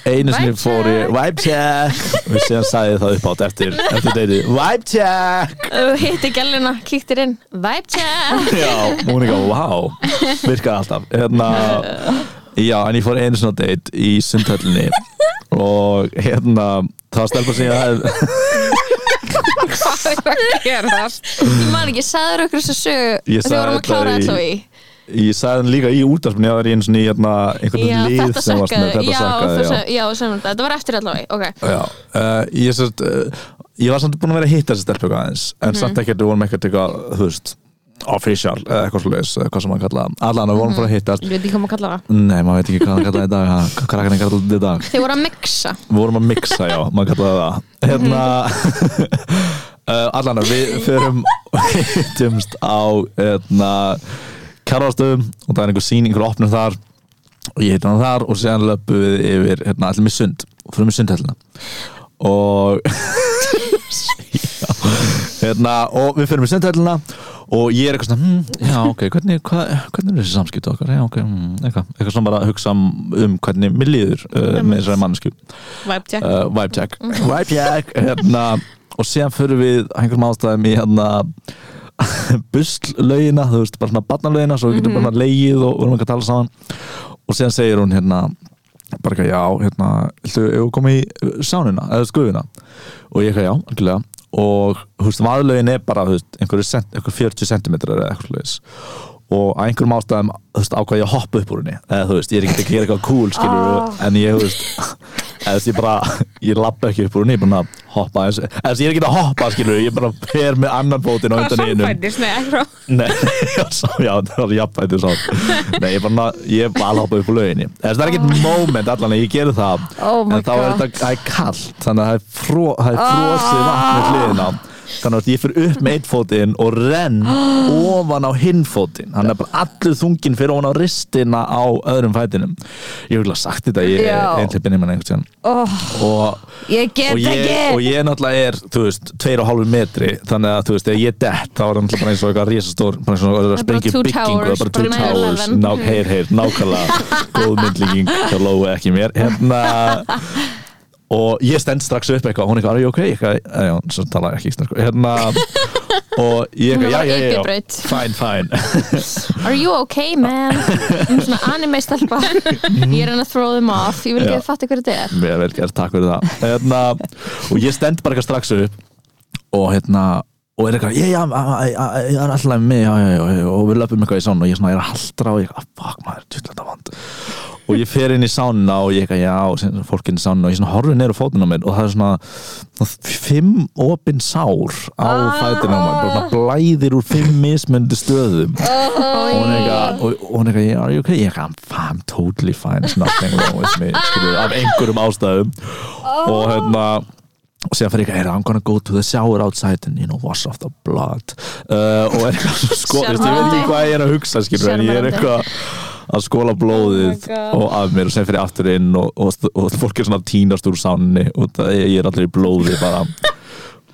einu Vibe fór ég vibe check. Og síðan sagði ég það upp átt eftir, eftir deyti vibe check! Hitti gæluna, kíktir inn. Vibe check! Já, Mónika, wow virkaði alltaf. Hérna, já, en ég fór einu á date í sundhöllinni. Og hérna það stelpa sem ég hef Hvað er að gerast? Ég man ekki, sagður okkur þessu sögu? Ég Þegar sagði vorum að þetta klára í- alltaf í ég sagði hann líka í útarpinu var í einu svona í hérna, einhvern Já, lið þetta sem með sakkaði þetta Já, sakkaði þú já. sem- já, sem þetta Þetta var eftir allavega, ok. Já, uh, ég, sérst, uh, ég var samt búin að vera að hitta þessi stelpu eitthvað aðeins en samt ekkert, við vorum ekkert eitthvað, þú veist official, eða eitthvað svo leis, hvað sem maður kalla það. allan, við vorum bara að hittast Ég veit ekki hvað maður kallar það. Nei, maður veit ekki hvað maður kalla það í dag ha, hvað krakkarnir kalla það í dag. Þið voru að mixa. Við vorum að mixa, já, maður kalla það. Hérna uh, allan, við förum og hittumst á hérna, kjarvastöðum og það er einhver sýning, einhver opnum þar. Og ég hitti hann þar og séðan löpum við yfir hérna, allir með sund. Og fyrir með sundhellina og hérna, og við fyrir með sundhellina og ég er eitthvað svona hm, já ok, hvernig, hva, hvernig er þessi samskipt okkar? Já ok, hm, eitthvað, eitthvað svona bara að hugsa um hvernig mér líður uh, með þessari mannesku Vibe check. Uh, vibe check. Vibe check hérna, og síðan fyrir við einhverjum ástæðum í hérna busslaugina, þú veist, bara svona barnalaugina svo við getum bara leigið og við erum ekki að tala saman. Og síðan segir hún hérna bara ekki, já, hérna við komum í sánuna, eða skufuna? Og ég ekki, já, algjörlega. Og, þú veist, vaðlaugin er bara, þú veist, einhverju einhver 40 cm eða eitthvað slags og að einhverjum ástæðum, þú veist, ákvað ég að hoppa upp úr henni. Eða þú veist, ég er ekki að gera eitthvað cool skilur en ég, þú veist veist, ég bara, ég lappa ekki upp úr henni ég er bara að hoppa eins, veist, ég er ekki að hoppa skilur, ég bara fer með annan fótinn á undan hinum samfændis? Nei, ekki Nei, já, svo, já, það var jafnvægt svo. Nei, ég er bara, ég er bara að hoppa upp úr lauginni Það er ekkert moment allan að ég gerir það Oh my En þá er God. þetta, það er kallt Þannig að það er, fró, það er frosið vatn með hliðina Þannig að ég fyrir upp með eitt fótinn og renn ofan á hinn fótinn. Þannig að bara allur þungin fyrir ofan á ristina á öðrum fætinum. Ég hef ekki sagt þetta, ég er einhleipinn í mann einhvern tíðan oh, og Ég get og og ég náttúrulega er, þú veist, tveir og hálfu metri. Þannig að, þú veist, ef ég dett þá er það náttúrulega bara eins og eitthvað risastór bara eins og að bara sprengja two byggingu það er bara two bara towers, 9/11. ná, heyr, heyr, nákvæmlega. Góð myndlíking, það lói ekki mér. Hérna og ég stend strax upp eitthvað, hún eitthvað, are you okay? Eitthvað, eh, já, svo tala ég ekki íslensku. Hérna, og ég eitthvað, já, já, já, já. Fine, fine. Are you okay man? Um svona anime stelpa. Ég er hann að throw them off. Ég vil ekki að fatta hverju þetta er. Mér vel gert, takk fyrir það. Hérna, og ég stend bara eitthvað strax upp og hérna og er eitthvað, já, ég er alltaf með mig, og við löpum eitthvað í sánu og ég er að haldra og ég eitthvað, fuck maður, djúlega vand og ég fer inn í sánuna og ég já, og síðan er fólk inn í sánuna og ég horfið neyru fótinn á mér og það er svona, fimm opin sár á ah. fætinn á mér, bara svona blæðir úr fimm mismundi stöðum. Og eitthvað, og, og hún er you okay? Ég eitthvað, I'm, I'm totally fine, there's nothing wrong with me, skilur, af einhverjum ástæðum. Og hérna og síðan fyrir eitthvað, I'm gonna go to the shower outside and you know, wash off the blood. Uh, og er eitthvað sko, ég veit ekki hvað ég er að hugsa skilur, en ég er eitthvað að skóla blóðið og af mér og sem fyrir aftur inn og, og, og, fólk er svona tínast úr sánni og það, ég er allir í blóði bara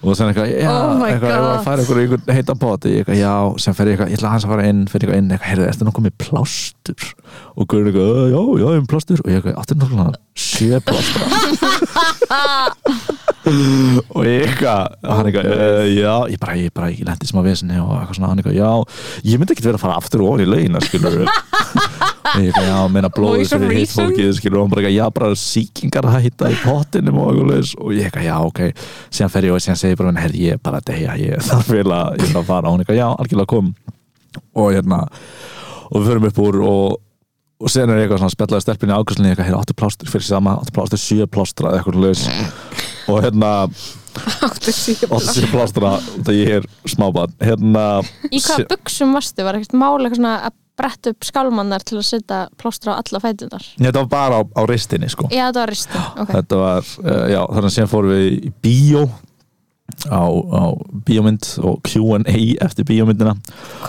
og sem eitthvað, já, Oh eitthvað, ef God. að fara ykkur í einhvern heita poti, ég eitthvað, já, sem fyrir eitthvað, ég ætla aðeins að fara inn, fyrir eitthvað inn, eitthvað, heyrðu, ertu nokkuð með plástur? Og Guður eitthvað, "Uh, já, já, ég er með plástur og ég eitthvað, áttu nokkuð sjö plástra og ég eitthvað, hann eitthvað, uh, já, ég bara, ég bara, ég lendi sem að vesinni og eitthvað svona, hann eitthvað, já, ég myndi ekki vera að fara aftur og ofan í laugina, skilur ég eitthvað, já, meina blóðið of fyrir hitt fólkið, skilur, og hann bara, eitthvað, já, bara sýkingar að hætta í pottinum og eitthvað og ég eitthvað, já, ok, síðan fer ég og síðan segir ég bara, herri, ég er bara að deyja, ég þarf vel að, ég þarf að fara, og hann eitthvað, já, algjörlega kom. Og hérna, og við förum upp úr og og sen er ég eitthvað svona spellaði stelpinni ákvæmslinni eitthvað, hérna, áttu plástur fyrir sama, áttu plástur sjö plástra eða eitthvað laus og hérna, Áttu út að ég er smábann hérna, Í hvaða buksum varstu? Var ekkert mál eitthvað svona að bretta upp skálmannar til að setja plástra á alla fætunar? þetta var bara á, á ristinni sko. Já, þetta var risti okay. þetta var, uh, já, þannig að síðan fórum við í bíó á, á bíómynd og Q&A eftir bíómyndina.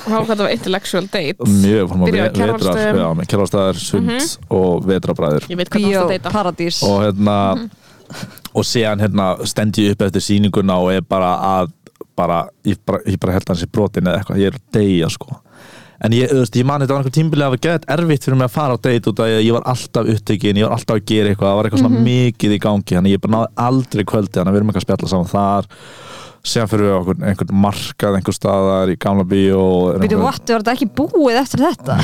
Hvað þetta var intellectual date. Mjög Kjarvalsstöðum. já, með kjálfastæðar, sund og vetrabræður Ég veit hvað það Bíó, og og síðan hérna stend ég upp eftir sýninguna og er bara að bara, ég bara, ég bara held hans í brotin eða eitthvað, ég er að deyja sko. En ég, veist, ég mani þetta var einhver tímbilið að það var gett erfitt fyrir mig að fara á date út af ég var alltaf upptekinn, ég var alltaf að gera eitthvað það var eitthvað svona mikið í gangi, þannig ég bara náði aldrei kvöldi, þannig að við erum eitthvað að spjalla saman þar síðan fyrir við okkur einhvern markað einhver staðar í gamla bíó Býtu, what, var þetta ekki búið eftir þetta?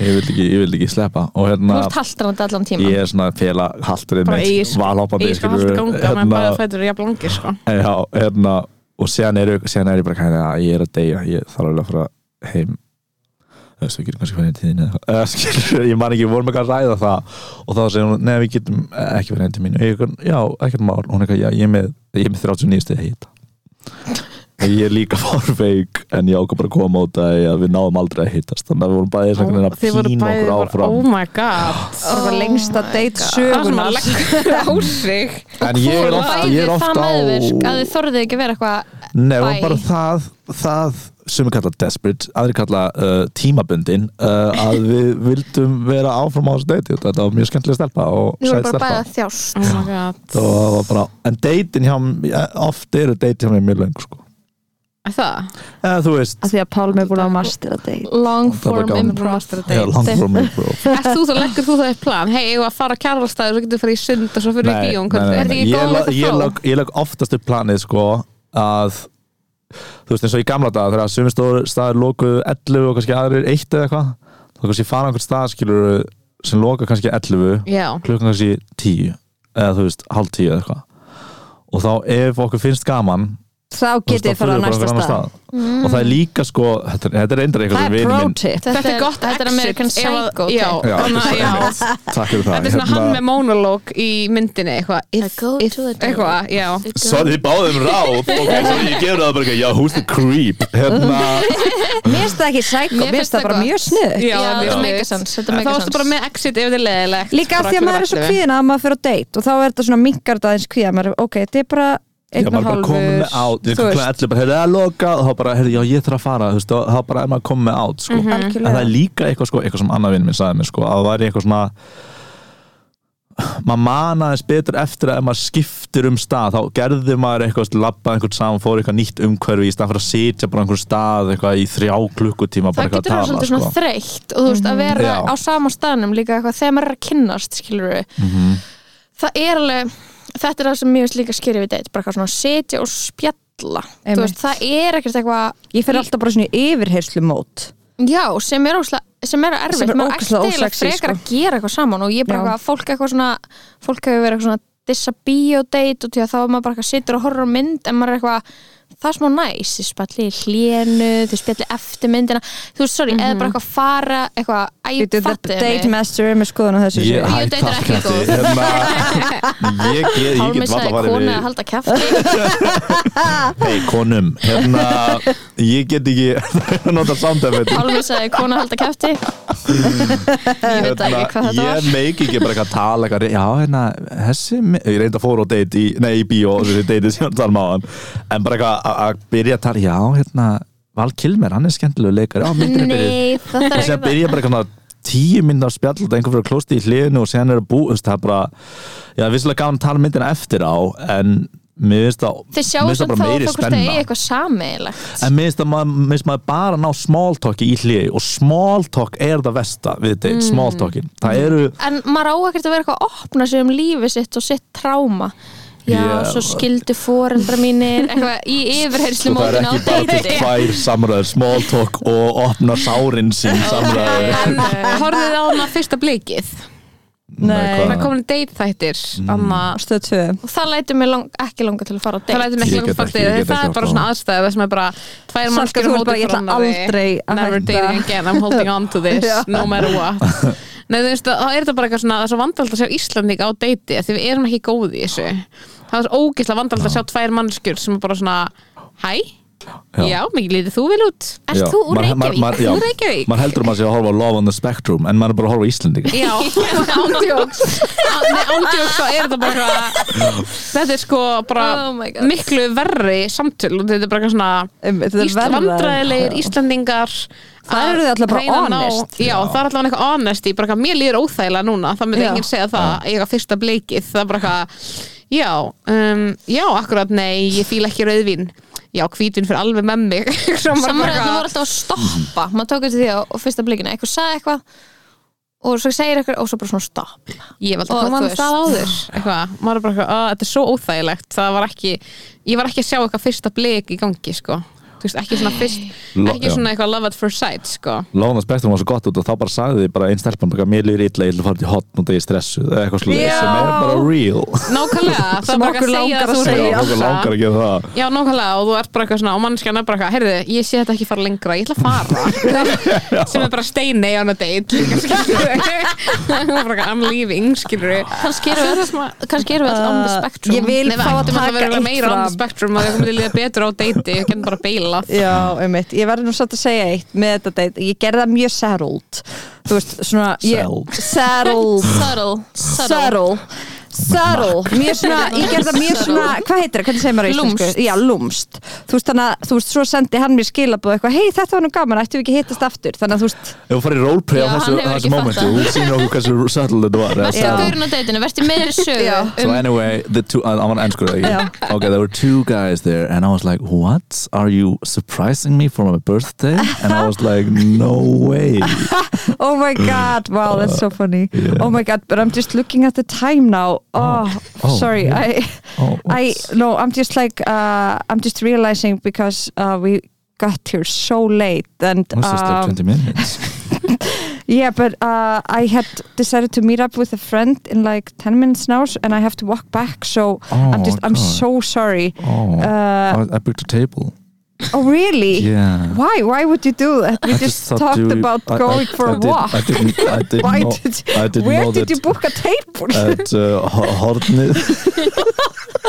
ég vil ekki, ég vil ekki sleppa. Og Þú hérna ert haldrandi allan tíma ég er svona fela halturinn bara í valhoppandi í sko haldur ganga með bara fætur jafn langir sko. Já, hérna, og síðan er, er ég bara kæði að ég er að deyja. Ég þarf alveg að fara heim þú veist, við getum kannski fyrir tíðin eða eitthvað. Skilur, ég man ekki, við vorum ekki að ræða það og þá segir hún, neða við getum ekki fyrir heim til mín. Og ég er, já, ekkert mál. Og hún er ekki, já, ég er með, ég er með 39 stið heita ég er líka fórveik en ég ákvað bara að koma á móta að við náðum aldrei að hittast þannig að við vorum bæðið svona að pína okkur bara, áfram. oh my god Það var lengsta date það sem sögunar að á sig. En ég er oft, ég er oft það á að þið þorðið ekki að vera eitthvað Nei, það var Bæ. bara það, það sem við kalla desperate, aðri kalla uh, tímabundin uh, að við vildum vera áfram á þessu deiti og þetta var mjög skemmtilega stelpa og Þið voru sæt bara bæði stelpa. að þjást. Oh bara, en deitin hjá mér oft eru deitin hjá mér mjög löng sko. Er það? eða þú veist. Að því að Pálmi er búin að master að date. Long form gaman. improv. Já, long form improv. Ert þú þá, leggur þú það eitt plan? Hei, ég var að fara að kjærlastæður svo getur við farið í sund og svo fyrir við bíó kvöldi Er þetta ekki Ég lag oftast upp planið sko að þú veist eins og í gamla dag þegar sumir staðir lokuðu 11 og kannski aðrir 1 eða eitthvað þá kannski fara einhvern stað skilur sem loka kannski 11 Já, klukkan kannski 10 eða þú veist halv 10 eða eitthvað. Og þá ef okkur finnst gaman Þá getið þið fara á næsta annan stað. og það er líka sko þetta, er- þetta er reyndar eitthvað tip þetta er gott Þetta er exit American að- Psycho Já. Já, að- já. takk fyrir það. Þetta er svona hann með monolog í myndinni eitthvað Sorry, þið báðum ráð. Ok, svo ég gefur það bara ekki, já, who's the creep? Hérna, Mér finnst það ekki sæko, Mér finnst það bara mjög snið þetta þetta Þá varstu sense. bara með exit ef þið er leðilegt Líka af því að maður er svo kvíðin að maður fyrir á date og þá er þetta svona minkar þetta aðeins kvíða maður, er, ok, þetta er bara einn og hálfur það er loka og þá bara, heyrðu, já, ég þarf að fara þú veist, og þá bara er maður komið með át, sko. Mhm. en það er líka eitthvað, sko, eitthvað sem annað vinn minn sagði mér, sko, að það væri eitthvað svona maður manaðist betur eftir að ef maður skiptir um stað. Þá gerði maður eitthvað, labbað einhvern saman fór eitthvað nýtt umhverfi í stað fyrir að sitja bara á einhvern stað eitthvað í þrjá klukkutíma bara Það getur verið að svolítið svona sko. þreytt og þú veist að vera Já. á sama staðnum líka eitthvað þegar maður er að kynnast skilur Mhm. það er alveg þetta er það sem finnst líka skýri við deitt bara eitthvað svona setja og spjalla. Þú veist, það er ekkert eitthvað Ég fer alltaf bara svona í yfirherslu mót já, sem er óslega sem er erfitt, Sem er maður ætti eiginlega frekar sko. að gera eitthvað saman og ég bara eitthvað, fólk eitthvað svona fólk hefur verið eitthvað svona dissa biodate og því að þá er maður bara eitthvað sittur og horfir á mynd en maður er eitthvað, það er smá næs þið spjalli hlénu, þið spjalli eftir myndina, þú veist, sorry, eða bara eitthvað fara eitthvað, æ, Býtu, the fattu date master er með skoðun á þessu Ég Bíódate er ekki góð. hérna, Ég get, ég get valla að fara kona að við halda kæfti Hei, konum. Hérna, ég get ekki að nota sound effect Pálmi sagði kona að halda kæfti ég veit ekki hvað þetta var. Ég meik ekki bara eitthvað að tala eitthvað, Já, hérna, þessi me- Ég reyndi að fóra á date í, nei, í bíó Að- að byrja að tala Já, hérna, Val Kilmer, hann er skemmtilegu leikari. Já, myndin er byrjuð Nei, það og er sér byrja bara svona tíu minn af spjall og einhver fyrir að klósti í hliðinu og séðan er að bú það er bara, já, vissilega gaman að tala myndina eftir á en mér finnst það mér finnst það bara þá meiri að fólk spenna. stegi eitthvað sameigilegt en mér finnst það mér finnst maður bara að ná small talki í hliði og small talk er það versta við Mm. þetta, small talkin það eru, En maður á ekkert að vera eitthvað að opna sig um lífið sitt og sitt tráma Já, Já. svo skildu foreldra mínir eitthvað í yfirherslu sko, það er mótinu. á ekki bara til deiti tvær samræður small talk og opna sárin sín samræður. En horfið þið á hana fyrsta blikið. Nei. Það komin date þættir Anna. Stöð 2 og það lætur mig lang, ekki langa til að fara á Það date lætur mig Ég ekki get langt ekki- ég faktið get Það er bara á svona aðstæðu sem er bara tvær ég ætla aldrei að Never dating again, I'm holding on to this. No matter what Nei þú veist, þá er þetta bara eitthvað svona Það er svo vandald að sjá Íslanding á deiti Því við erum ekki góð í þessu. Það er svo ógislega vandald að sjá tvær mannskjur sem er bara svona Hæ, já, mikið lítið þú vel út. Já, þú úr Reykjavík? já, Úr Reykjavík? maður heldur að maður sé að horfa á Love on the Spectrum en maður er bara að horfa á Íslendinga. Já, ándjóks. Ándjóks þá er þetta bara Þetta er sko bara Oh miklu verri samtöl. Og þetta er bara eitthvað svona Þetta er Ísla, verra. vandræðilegir Íslandingar Það að eru þið allavega bara að honest. Já, það er allavega eitthvað honest í mér líður óþægilega núna það myndi Já. enginn segja það, ég eitthvað fyrsta bleikið það er bara eitthvað, já um, já, akkurat, nei, ég fíla ekki rauðvín já, hvítin fyrir alveg með mig. Eitthvað- voru alltaf að stoppa. Maður tók eftir því á, á fyrsta blikinu eitthvað sagði eitthvað og svo segir eitthvað og svo bara svona stopp. Ég komað þú með það áður. Eitthvað, maður bara eitthvað, að þetta er svo óþægilegt. Það var ekki, ég var ekki að sjá eitthvað fyrsta blik í gangi, sko þú veist, ekki svona fyrst, Lo- ekki já. svona eitthvað love at first sight, sko. Lóna Spektrum var svo gott út og þá bara sagði þið bara einn stelpan bara, mér líður illa, ég að fara til hotn og það ég stressuð eða eitthvað slúið Já. sem er bara real. Nákvæmlega, það er bara að segja það Já, okkur að langar að gera það. Já, nákvæmlega, og þú ert bara eitthvað svona og mannskjan er bara eitthvað, heyrðu, ég sé þetta ekki fara lengra ég ætla að fara. Sem er bara steinei on a date líka, skilur við bara eitthvað, I'm leaving, skilur við kannski erum við alltaf on the spectrum. Ég vil fá að taka að vera eitt meira on the fram spectrum og það komið til að líða betur á deiti við getum bara beilað Já, einmitt, ég verði nú satt að segja eitt með þetta date, ég gerði það mjög settled. Þú veist, svona ég, settled. Subtle, subtle. mjög svona, ég gerði það mjög svona hvað heitir það, hvernig segir maður á íslensku? Já, lúmst, þú veist þannig að þú veist, svo sendi hann mér skilabóð eitthvað, hei þetta var nú gaman, ættum við ekki að hittast aftur þannig að þú veist, Ef þú farið roleplay á þessu, fattað. þú sýnir okkur hversu subtle þetta var subtle. gaurinn á deitinu, vertu meðri sögu Já. So anyway, the two, I want to ennskur það Já. Okay, there were two guys there and I was like, what? Are you surprising me for my birthday? And I was like, no way oh my god wow, that's so funny, Yeah. oh my god but I'm just looking at the time now oh, Oh, sorry, yeah. I Oh, I whoops. no, I'm just like uh, I'm just realizing because uh, we got here so late and It was just like um, 20 minutes yeah, but uh, I had decided to meet up with a friend in like 10 minutes now s- and I have to walk back so I'm Oh, just I'm God. so sorry Oh, uh, I, I booked a table oh really? Yeah. Why? Why would you do that? We I just, thought talked you- about I- I- going for I a did- walk. I didn't, I didn't why know, did I didn't where know did that you book a table at uh, Ho- Hornið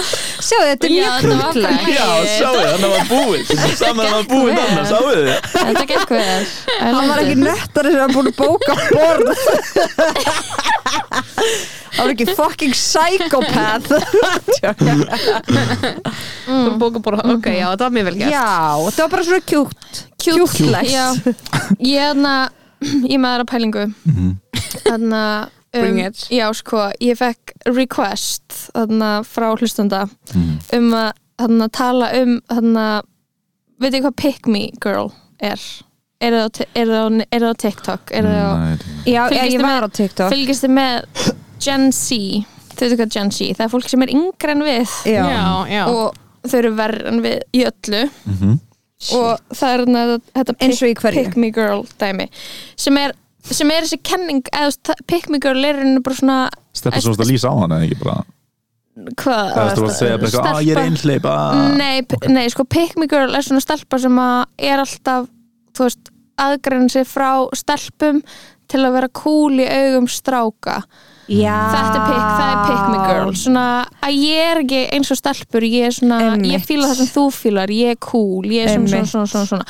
sjáðu þetta er mjög þetta bara- Já, sjáu þið, hann var búinn. Saman hann var búinn annars, sáu þið Þetta gekk vel. Hann var ekki nöttari sem hann búin að bóka borð hann var ekki fucking psychopath. Þú bóka bara, ok, já, þetta var mjög vel gert. Já, það var bara svona kjúktlegt Já, ég hérna ég með aðra pælingu. Að Bring um, it. já sko, ég fekk request þarna frá hlustunda Mm. um að þarna tala um þarna, veit ég hvað pick me girl er? Er það á, ti- er það á, er það á TikTok? Er það á, já, ég var á TikTok. Fylgist þið með Gen Z. Þau veitu hvað Gen Z, það er fólk sem er yngre en við. Já, já, já, og þau eru verð en við í öllu. Mhm. og það er þarna þetta Eins og í pick, hverju? pick me girl dæmi sem er, sem er þessi kenning eða þú veist, pick me girl er henni bara svona Steppa svo að lýsa á hana, ekki bara? Hvað? Það er að segja bara eitthvað, "Ah, ég er einhleip ah." nei, p- nei, sko pick me girl er svona stelpa sem að er alltaf þú veist, aðgrein sig frá stelpum til að vera cool í augum stráka. Þetta er pick, það er pick me girl svona að ég er ekki eins og stelpur ég er svona, Einmitt. ég fíla það sem þú fílar ég er cool, ég er svona svona, svona, svona, svona.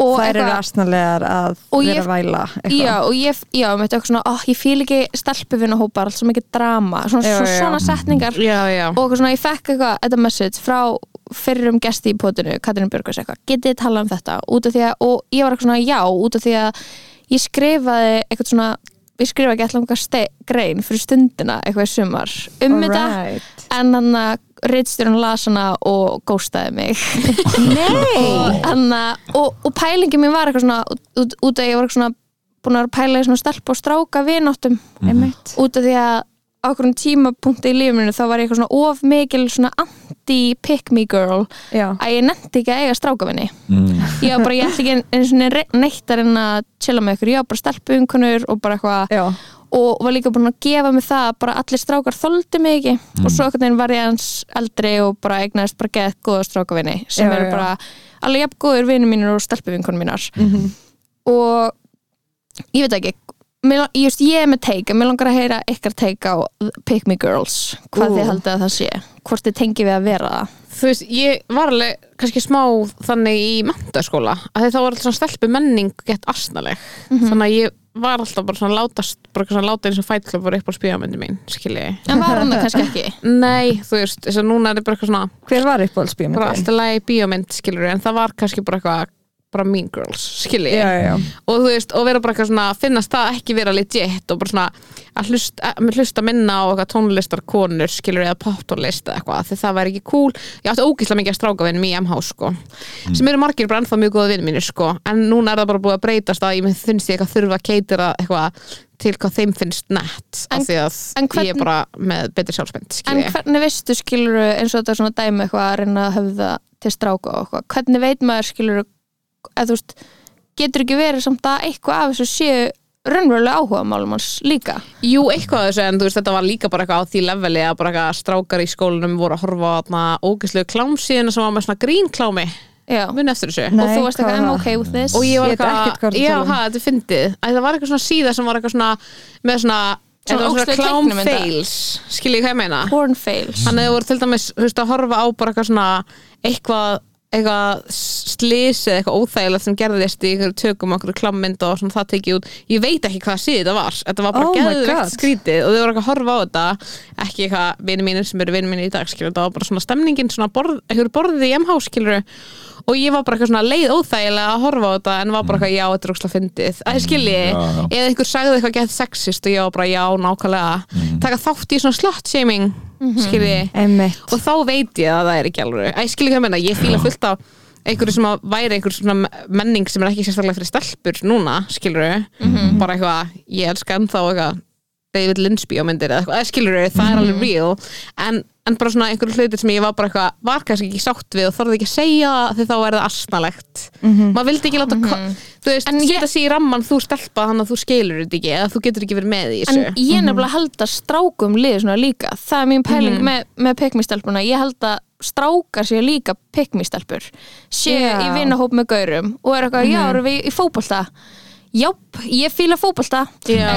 og þær eru astnalegar að vera ég- væla eitthvað. Já, og ég, já, með eitthvað svona, oh, ég fíl ekki stelpuvinnahópar, allt svo mikið drama svona, Já, svo, já. svona setningar já, já. og eitthvað svona, ég fekk eitthvað, þetta message frá fyrrum gesti í potinu, Katrín Björgvís eitthvað, getið þið talað um þetta út af því að, og ég var eitthvað svona, já, út af því að ég skrifaði eitthvað svona ég skrifaði ekki alltaf einhver grein fyrir stundina eitthvað í sumar um þetta, Alright. en hann að rittstjórun las hana og góstaði mig. Nei. Anna, og, og pælingi mín var eitthvað svona út, að ég var eitthvað svona búin að pæla í svona stelp og stráka vináttum. Einmitt. Út af því að á okkur tímapunkti í lífinu þá var ég eitthvað svona of mikil svona anti-pick me girl já, að ég nefndi ekki að eiga strákavinni Mm. ég var bara, ég ætla ekki eins og neitt að reyna að chilla með ykkur, ég var bara stelpunkunur og bara eitthvað já, og var líka búin að gefa mig það að bara allir strákar þoldi mig ekki. Og svo veginn var ég hans eldri og bara eignaðist bara gett góða strákavinni sem Já, eru já. bara alveg jafn góður vinur mínir og stelpuvinkunum mínar. Mhm. og ég veit ekki mér, just, ég er með teika, mér langar að heyra ykkar teika á Pick Me Girls. Hvað Ú. þið haldið að það sé? Hvort þið tengi við að vera? Það þú veist, ég var alveg kannski smá þannig í mentaskóla að þá var alltaf svona stelpu menning gett asnaleg, þannig að ég var alltaf bara svona látast, bara svona láta eins og fætlöf var upp á spíamöndi mín, skilji. En var hún það kannski ekki? Nei, þú veist, þess að núna er þetta bara eitthvað svona hver var bara uppáhaldsbíómyndin? alltaf lagi bíómynd, skilur en það var kannski bara eitthvað bara mean girls, skilji. Og þú veist, og vera bara eitthvað svona finnast það ekki vera legit og bara svona að hlusta, að hlusta minna á eitthvað tónlistar konur, skilur eða poptónlist eða eitthvað, því það væri ekki cool. Ég átti ógíslega mikið að stráka vinnum í MH sko sem eru margir bara ennþá mjög góða vinn mínir sko, en núna er það bara búið að breytast að ég finnst ég eitthvað þurfa að keitira eitthvað til hvað þeim finnst nett En- af því að en ég hvern- er bara með betri sjálfsmynd, En skilji hvernig veistu skilur eins og þetta er svona dæmi eitthvað að reyna að höfða til stráka og eitthvað, hvernig veit maður skilur að þú veist, getur ekki verið samt að eitthvað af þessu séu raunverulega áhuga málum hans líka? Jú, eitthvað af þessu, en þú veist, þetta var líka bara eitthvað á því leveli að bara eitthvað strákar í skólanum voru að horfa á þarna ógæslegu klámsíðina sem var með svona grínklámi. Já, muni eftir þessu. Nei, og þú varst hvað eitthvað, I'm okay with this. Og ég var eitthvað, já, um. ha, þetta er fyndið. Það var eitthvað svona síða sem var eitthvað svona með svona, þetta var svona ógeðsleg klám teiknimynda. fails. Skiljið hvað ég meina? Porn fails. Þannig að þau voru til dæmis, þú veist, að horfa á bara eitthvað svona eitthvað eitthvað slís eða eitthvað óþægilegt sem gerðist í einhverju tökum okkur klammynd og svona það tekið út. Ég veit ekki hvað síði þetta var. Þetta var bara Oh God. skrítið og þau voru eitthvað að horfa á þetta. Ekki eitthvað vinið mínir sem eru vinið mínir í dag skilur, þetta var bara svona stemningin svona borð, einhverju borðið í MH skilur og ég var bara eitthvað svona leið óþægilega að horfa á þetta en var bara eitthvað já, þetta er óslega fyndið. Að skilji, eða einhver sagði eitthvað slot shaming skilji og þá veit ég að það er ekki alveg ég skilja hvað menna, ég fíla fullt á einhverju sem að væri einhver svona menning sem er ekki sérstaklega fyrir stelpur núna skilur bara eitthvað, ég elska ennþá eitthvað David Lynch bíómyndir eða eitthvað, skilur það er alveg real. En, en bara svona einhverju hlutir sem ég var bara eitthvað var kannski ekki sátt við og þorði ekki að segja því þá er það asnalegt. Maður vildi ekki láta mm þú veist, setja sig í ramman þú stelpa þannig að þú skilur þetta ekki eða þú getur ekki verið með í En ég nefnilega held að strákum liði svona líka. Það er mín pæling Mhm. með, með pekmistelpuna Ég held að strákar séu líka pekmistelpur Séu Já. í vinnahóp með gaurum Og er eitthvað, Mhm. já, erum við í fótbolta Jáp, ég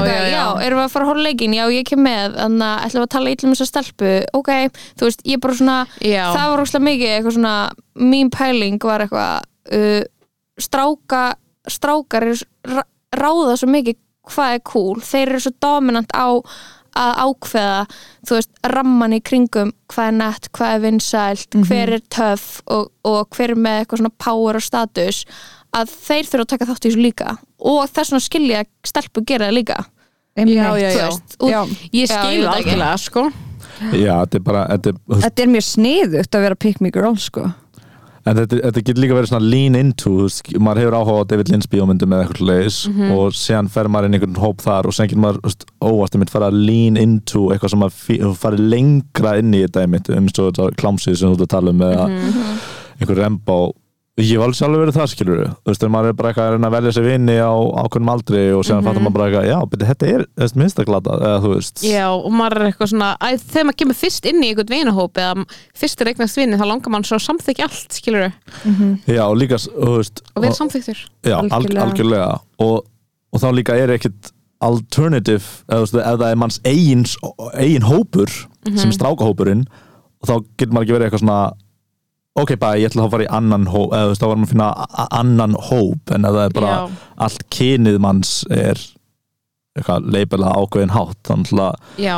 já, já. erum við að fara að horfa á leikinn? Já, ég kem með, þannig að ætlum við að tala ítlum þess að stelpu? Ok, þú veist, ég bara svona Já. Það var óslega mikið, eitthvað svona Mín pæling var eitthvað uh, Stráka Strákar ráða svo mikið hvað er cool, þeir eru svo dominant á að ákveða þú veist, ramman í kringum hvað er nett, hvað er vinsælt hver er töff og, og hver er með eitthvað svona power og status að þeir þurfa að taka þátt í þessu líka og þess vegna skilja að stelpu gera það líka. Já, já, þú já. og, Já. ég Já, skil ég veit það ekki. sko Já, þetta er bara þetta er, Þetta er mjög sniðugt að vera pick me girl sko En þetta, þetta getur líka verið svona lean into maður hefur áhuga á David Lynch bíómyndum eða eitthvað leis Mhm. og síðan fer maður inn einhvern hóp þar og síðan getur maður þú veist, óvart einmitt fara að lean into eitthvað sem maður farið lengra inn í þetta einmitt um svo þetta klámsið sem þú ert að tala um eða Mhm. einhver remba ég hef alveg sjálfur verið það skilur þú veist, þegar maður er bara eitthvað að velja sér vini á ákveðnum aldri og síðan fattar maður bara eitthvað já, beti, þetta er, þetta minnst að glata eða þú veist. Já, og maður er eitthvað svona að, þegar maður kemur fyrst inn í einhvern vinahóp eða fyrst er eignast vini, þá langar mann svo að samþykja allt, skilur já, og líka, þú veist og vera samþyktur Já, algjörlega, Algjörlega. Og, og þá líka er ekkit alternative eða, það er manns eigin, eigin hópur sem er strákahópurinn og þá getur maður ekki verið eitthvað svona ok, bara ég ætla að fara í annan hóp eða þú veist, þá var maður að finna annan hóp en ef það er bara Já. allt kynið manns er eitthvað leipilega ákveðin hátt þannig að Já,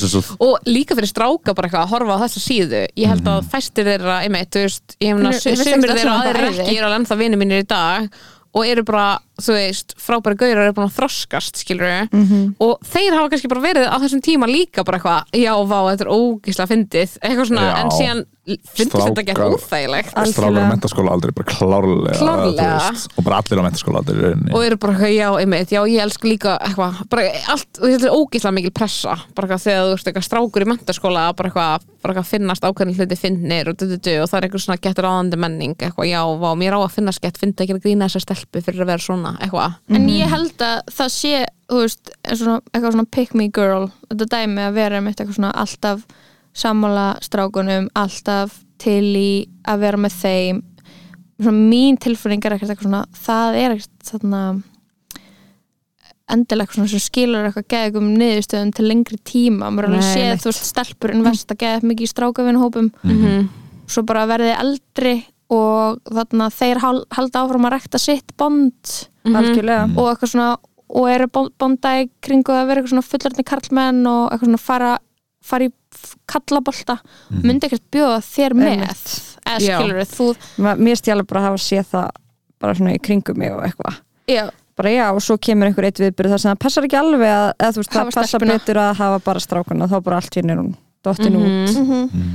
svo, og líka fyrir stráka bara eitthvað að horfa á þessa síðu ég held að fæstir þeirra, einmitt, þú veist ég sumir þetta þeirra bæði. ekki eru alveg ennþá vinir mínir í dag og eru bara, þú veist, frábæri gaurar eru búin að þroskast, skilur og þeir hafa kannski bara verið á þessum tíma líka bara eitthvað, já, vá, þetta er ógíslega fyndið, eitthvað svona, Já. en síðan fyndist þetta ekki óþægilegt? strákar á mentaskóla aldrei bara klárlega, Klárlega. veist, og bara allir á mentaskóla aldrei og eru bara eitthvað, já, einmitt, já, ég elska líka eitthvað, bara allt, og þetta er ógeðslega mikil pressa, bara eitthvað þegar þú veist eitthvað strákur í mentaskóla, bara eitthvað bara eitthvað finnast ákveðin hluti finnir og, du, du, du, og það er einhver svona gett ráðandi menning eitthvað, já, vá, mér á að finnast gett fyndi ekki að grína þessa stelpu fyrir að vera svona, eitthvað. En ég held að það sé þú veist, eitthvað svona pick me girl þetta dæmi að vera með eitthvað svona alltaf sammála strákunum alltaf til í að vera með þeim. Svona mín tilfinning er ekkert eitthvað svona það er ekkert þarna endilega eitthvað svona sem skilur eitthvað geðum niðurstöðum til lengri tíma. Maður er alveg séð, þú veist, stelpur investa geðið mikið í strákavinnhópum Mhm. svo bara verðið eldri og þarna þeir hal- halda áfram að rekta sitt bond. Algjörlega. Og eitthvað svona og eru bon- bonda í kringu að vera eitthvað svona fullarni karlmenn og eitthvað svona fara, fara í kallabolta myndi ekkert bjóða þér með. Eða skilur þú mér stjálega bara að hafa séð það bara svona í kringum mig og eitthvað. Já, bara já, og svo kemur einhver eitt viðbyrð þar sem það passar ekki alveg að, eða þú veist, það passar stelpuna. betur að hafa bara strákuna þá bara allt hérna er hún dottin Mhm. út. Mhm.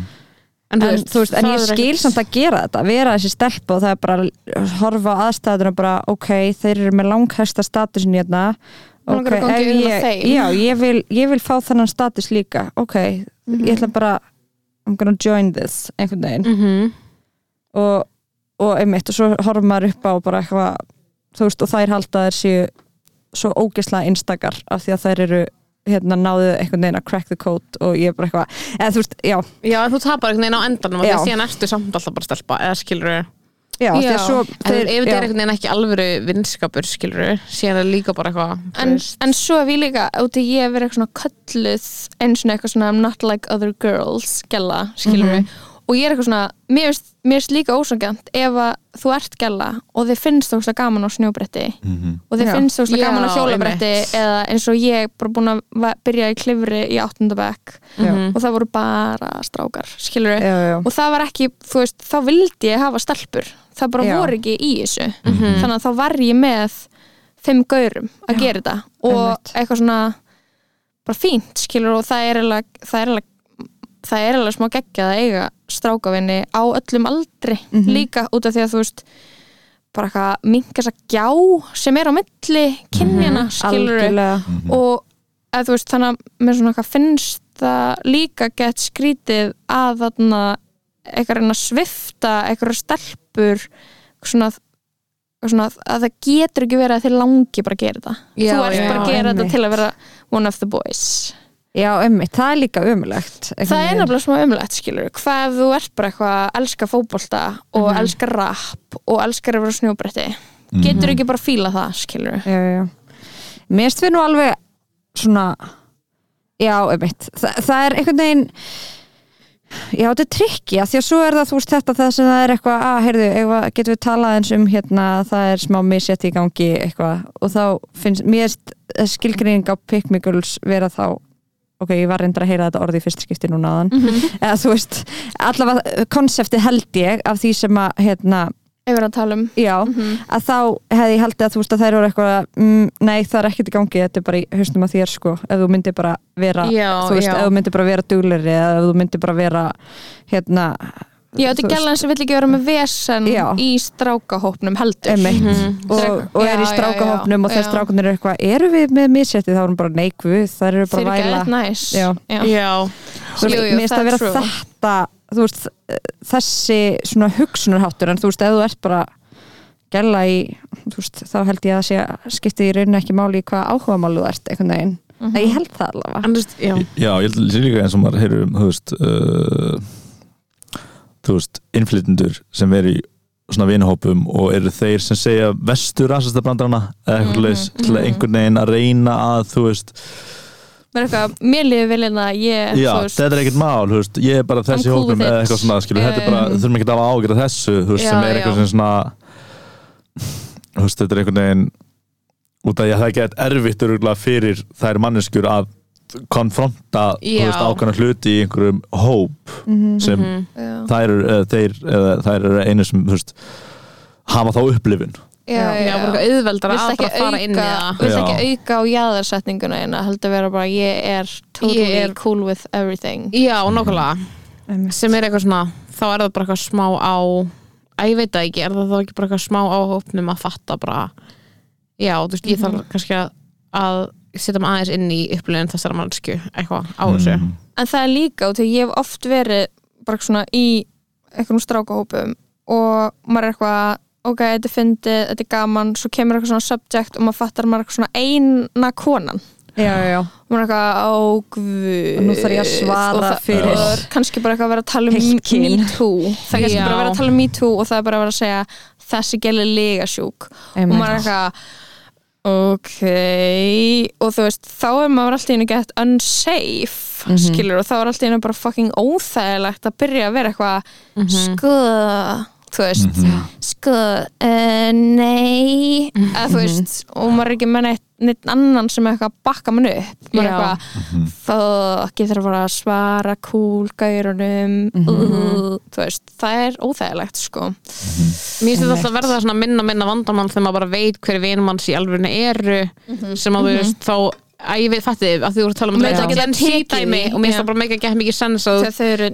En en, þú veist, en ég skil samt að gera þetta, vera þessi stelpa og það er bara að horfa á aðstæðuna bara, ok, þeir eru með langhæsta statusin hérna í augun á ég, já, ég vil, ég vil fá þennan status líka ok, Mhm. ég ætla bara I'm gonna join this, einhvern veginn Mhm. og, og einmitt, og svo horfum maður upp á bara eitthvað, þú veist, og þær halda séu svo ógeðslega einstakar af því að þær eru hérna náðu einhvern veginn að crack the code og ég er bara eitthvað, eða þú veist, já Já, þú tapar einhvern veginn á endanum og Já. því að síðan ertu samt alltaf bara stelpa eða skilur já, Já. svo En ef þetta er einhvern veginn ekki alvöru vinskapur skilur síðan er líka bara eitthvað en, en svo hef ég líka út í ég hef verið eitthvað svona kölluð eins og eitthvað svona I'm not like other girls gæla, skilur Mhm. og ég er eitthvað svona, mér finnst, líka ósangjönd ef að þú ert gæla og þið finnst þú gaman á snjóbretti Mhm. og þið Já. finnst þú gaman á hjólabretti eða eins og ég bara búin að byrja í klifri í áttundabæk Já. og það voru bara strákar skilur já, já. og það var ekki, þú veist, þá vildi ég hafa stelpur, það bara Já. voru ekki í þessu Mhm. þannig að þá var ég með þeim gaurum að gera þetta og einmitt. eitthvað svona bara fínt, skilur, og það er eiginlega það er eiginlega það er alveg smá geggjað að eiga strákavinni á öllum aldri Mhm. líka út af því að þú veist bara eitthvað minka þess að gjá sem er á milli kynjana skilur algjörlega og að þú veist þannig að mér svona eitthvað finnst það líka gett skrítið að þarna eitthvað reyna að svifta eitthvað stelpur svona, svona að það getur ekki verið að þið langi bara að gera þetta. Já, þú ert já, bara að gera einmitt. þetta til að vera one of the boys. Já, einmitt, það er líka umlegt það er nefnilega smá umlegt skilur hvað ef þú ert bara eitthvað að elska fótbolta og Mhm. elska rap og elskar að vera á snjóbretti? Getur ekki bara að fíla það skilur já, mér finnst við nú alveg svona já, einmitt, Þa, það er einhvern veginn já, þetta er trikki að því að svo er það þú veist þetta það sem það er eitthvað að, heyrðu, eitthvað, getum við talað eins um hérna, það er smá misjætt í gangi eitthvað? Og þá finnst mér finnst skilgreining á pickmiguls vera þá ok, ég var reyndar að heyra þetta orði í fyrsta skipti núna aðan eða þú veist, allavega konsepti held ég af því sem að hérna, erum að tala um. Já, að þá hefði ég haldið að þú veist að þær voru eitthvað mm, nei það er ekkert í gangi, þetta er bara í hausnum á þér sko, ef þú myndir bara vera Já, þú veist, já. ef þú myndir bara vera dugleri eða ef þú myndir bara vera hérna Já, þetta er gælan sem vill ekki vera með vesen Já. í strákahópnum heldur Einmitt. Mhm. og, og er í strákahópnum já, og þeir já. strákunir eru eitthvað, eru við með missetti þá er hún bara neikvuð, þær eru Þeir bara eru væla gæðið næs Já. Já, Þú veist, Jú, jú, mér finnst það að er vera true. þetta þú veist, þessi svona hugsunarháttur en þú veist, ef þú ert bara gæla í, þú veist, þá held ég að sé skipti í rauninu ekki máli í hvað áhuga málu þú ert, einhvern veginn, Mhm. mm ég held það allavega en já Já, ég held líka eins og maður heyrir um, þú veist uh, þú veist, innflytjendur sem er í svona vinahópum og eru þeir sem segja vestur rannsastabrandarana eða eitthvað leis til að einhvern veginn að reyna að þú veist, Mér er eitthvað, mér liði viljina ég, já, veist þetta er ekkert mál veist, ég er bara þessi hópum eða it. eitthvað svona, skilur, Já, þetta er bara, já. þurfum ekki að hafa ágjörð þessu, þú veist, Já, sem er eitthvað sem svona þú veist, þetta er einhvern veginn út af því að það get erfitt örugglega fyrir þær manneskjur að konfronta, Já. ákvæmna hluti í einhverjum hóp Mhm. sem Já, þær eru, eða þeir, eða þær eru einu sem, veist, hafa þá upplifun. Já, Já, bara eitthvað auðveldar að fara inn í auka, það. vilt Já. ekki auka á jaðarsetninguna eina, heldur vera bara ég er totally Ég er- cool with everything. Já, nokkulega Einmitt. sem er eitthvað svona, þá er það bara eitthvað smá á að ég veit það ekki, er það þá ekki bara eitthvað smá á hópnum að fatta bara já, þú veist, ég þarf kannski að, að setja maður aðeins inn í upplifin þessara mannsku, eitthvað á þessu. Mhm. en það er líka út því ég hef oft verið bara svona í einhvernum strákahópum og maður er eitthvað ok, þetta er fyndið, þetta er gaman svo kemur eitthvað svona subject og maður fattar að maður eitthvað svona eina konan. Já, já, já. og maður er eitthvað, guð. Og nú þarf ég að svara Og fyrir- og kannski bara eitthvað að vera að tala um me too. Það er kannski Já. bara að vera að tala um me too og það er bara að vera að segja þessi gæli lega sjúk og maður er eitthvað ok og þú veist, þá er maður alltaf einu gett unsafe Mhm. skilur og þá er alltaf einu bara fucking óþægilegt að byrja að vera eitthvað Mhm. sko þú veist Mhm. sko, uh, nei eða þú veist, og maður er ekki með neitt, neitt annan sem er eitthvað að bakka mann upp. Maður er eitthvað, Mhm. þá getur að fara að svara cool gaurunum. Uh, þú veist, það er óþægilegt sko. Mér finnst þetta alltaf verða svona minna minna vandamál þegar maður bara veit hverju hans í alvörinu eru sem að þú veist þá að ég veit fættið að þú voru að tala um þetta að og mér finnst það bara mega gett mikið sens að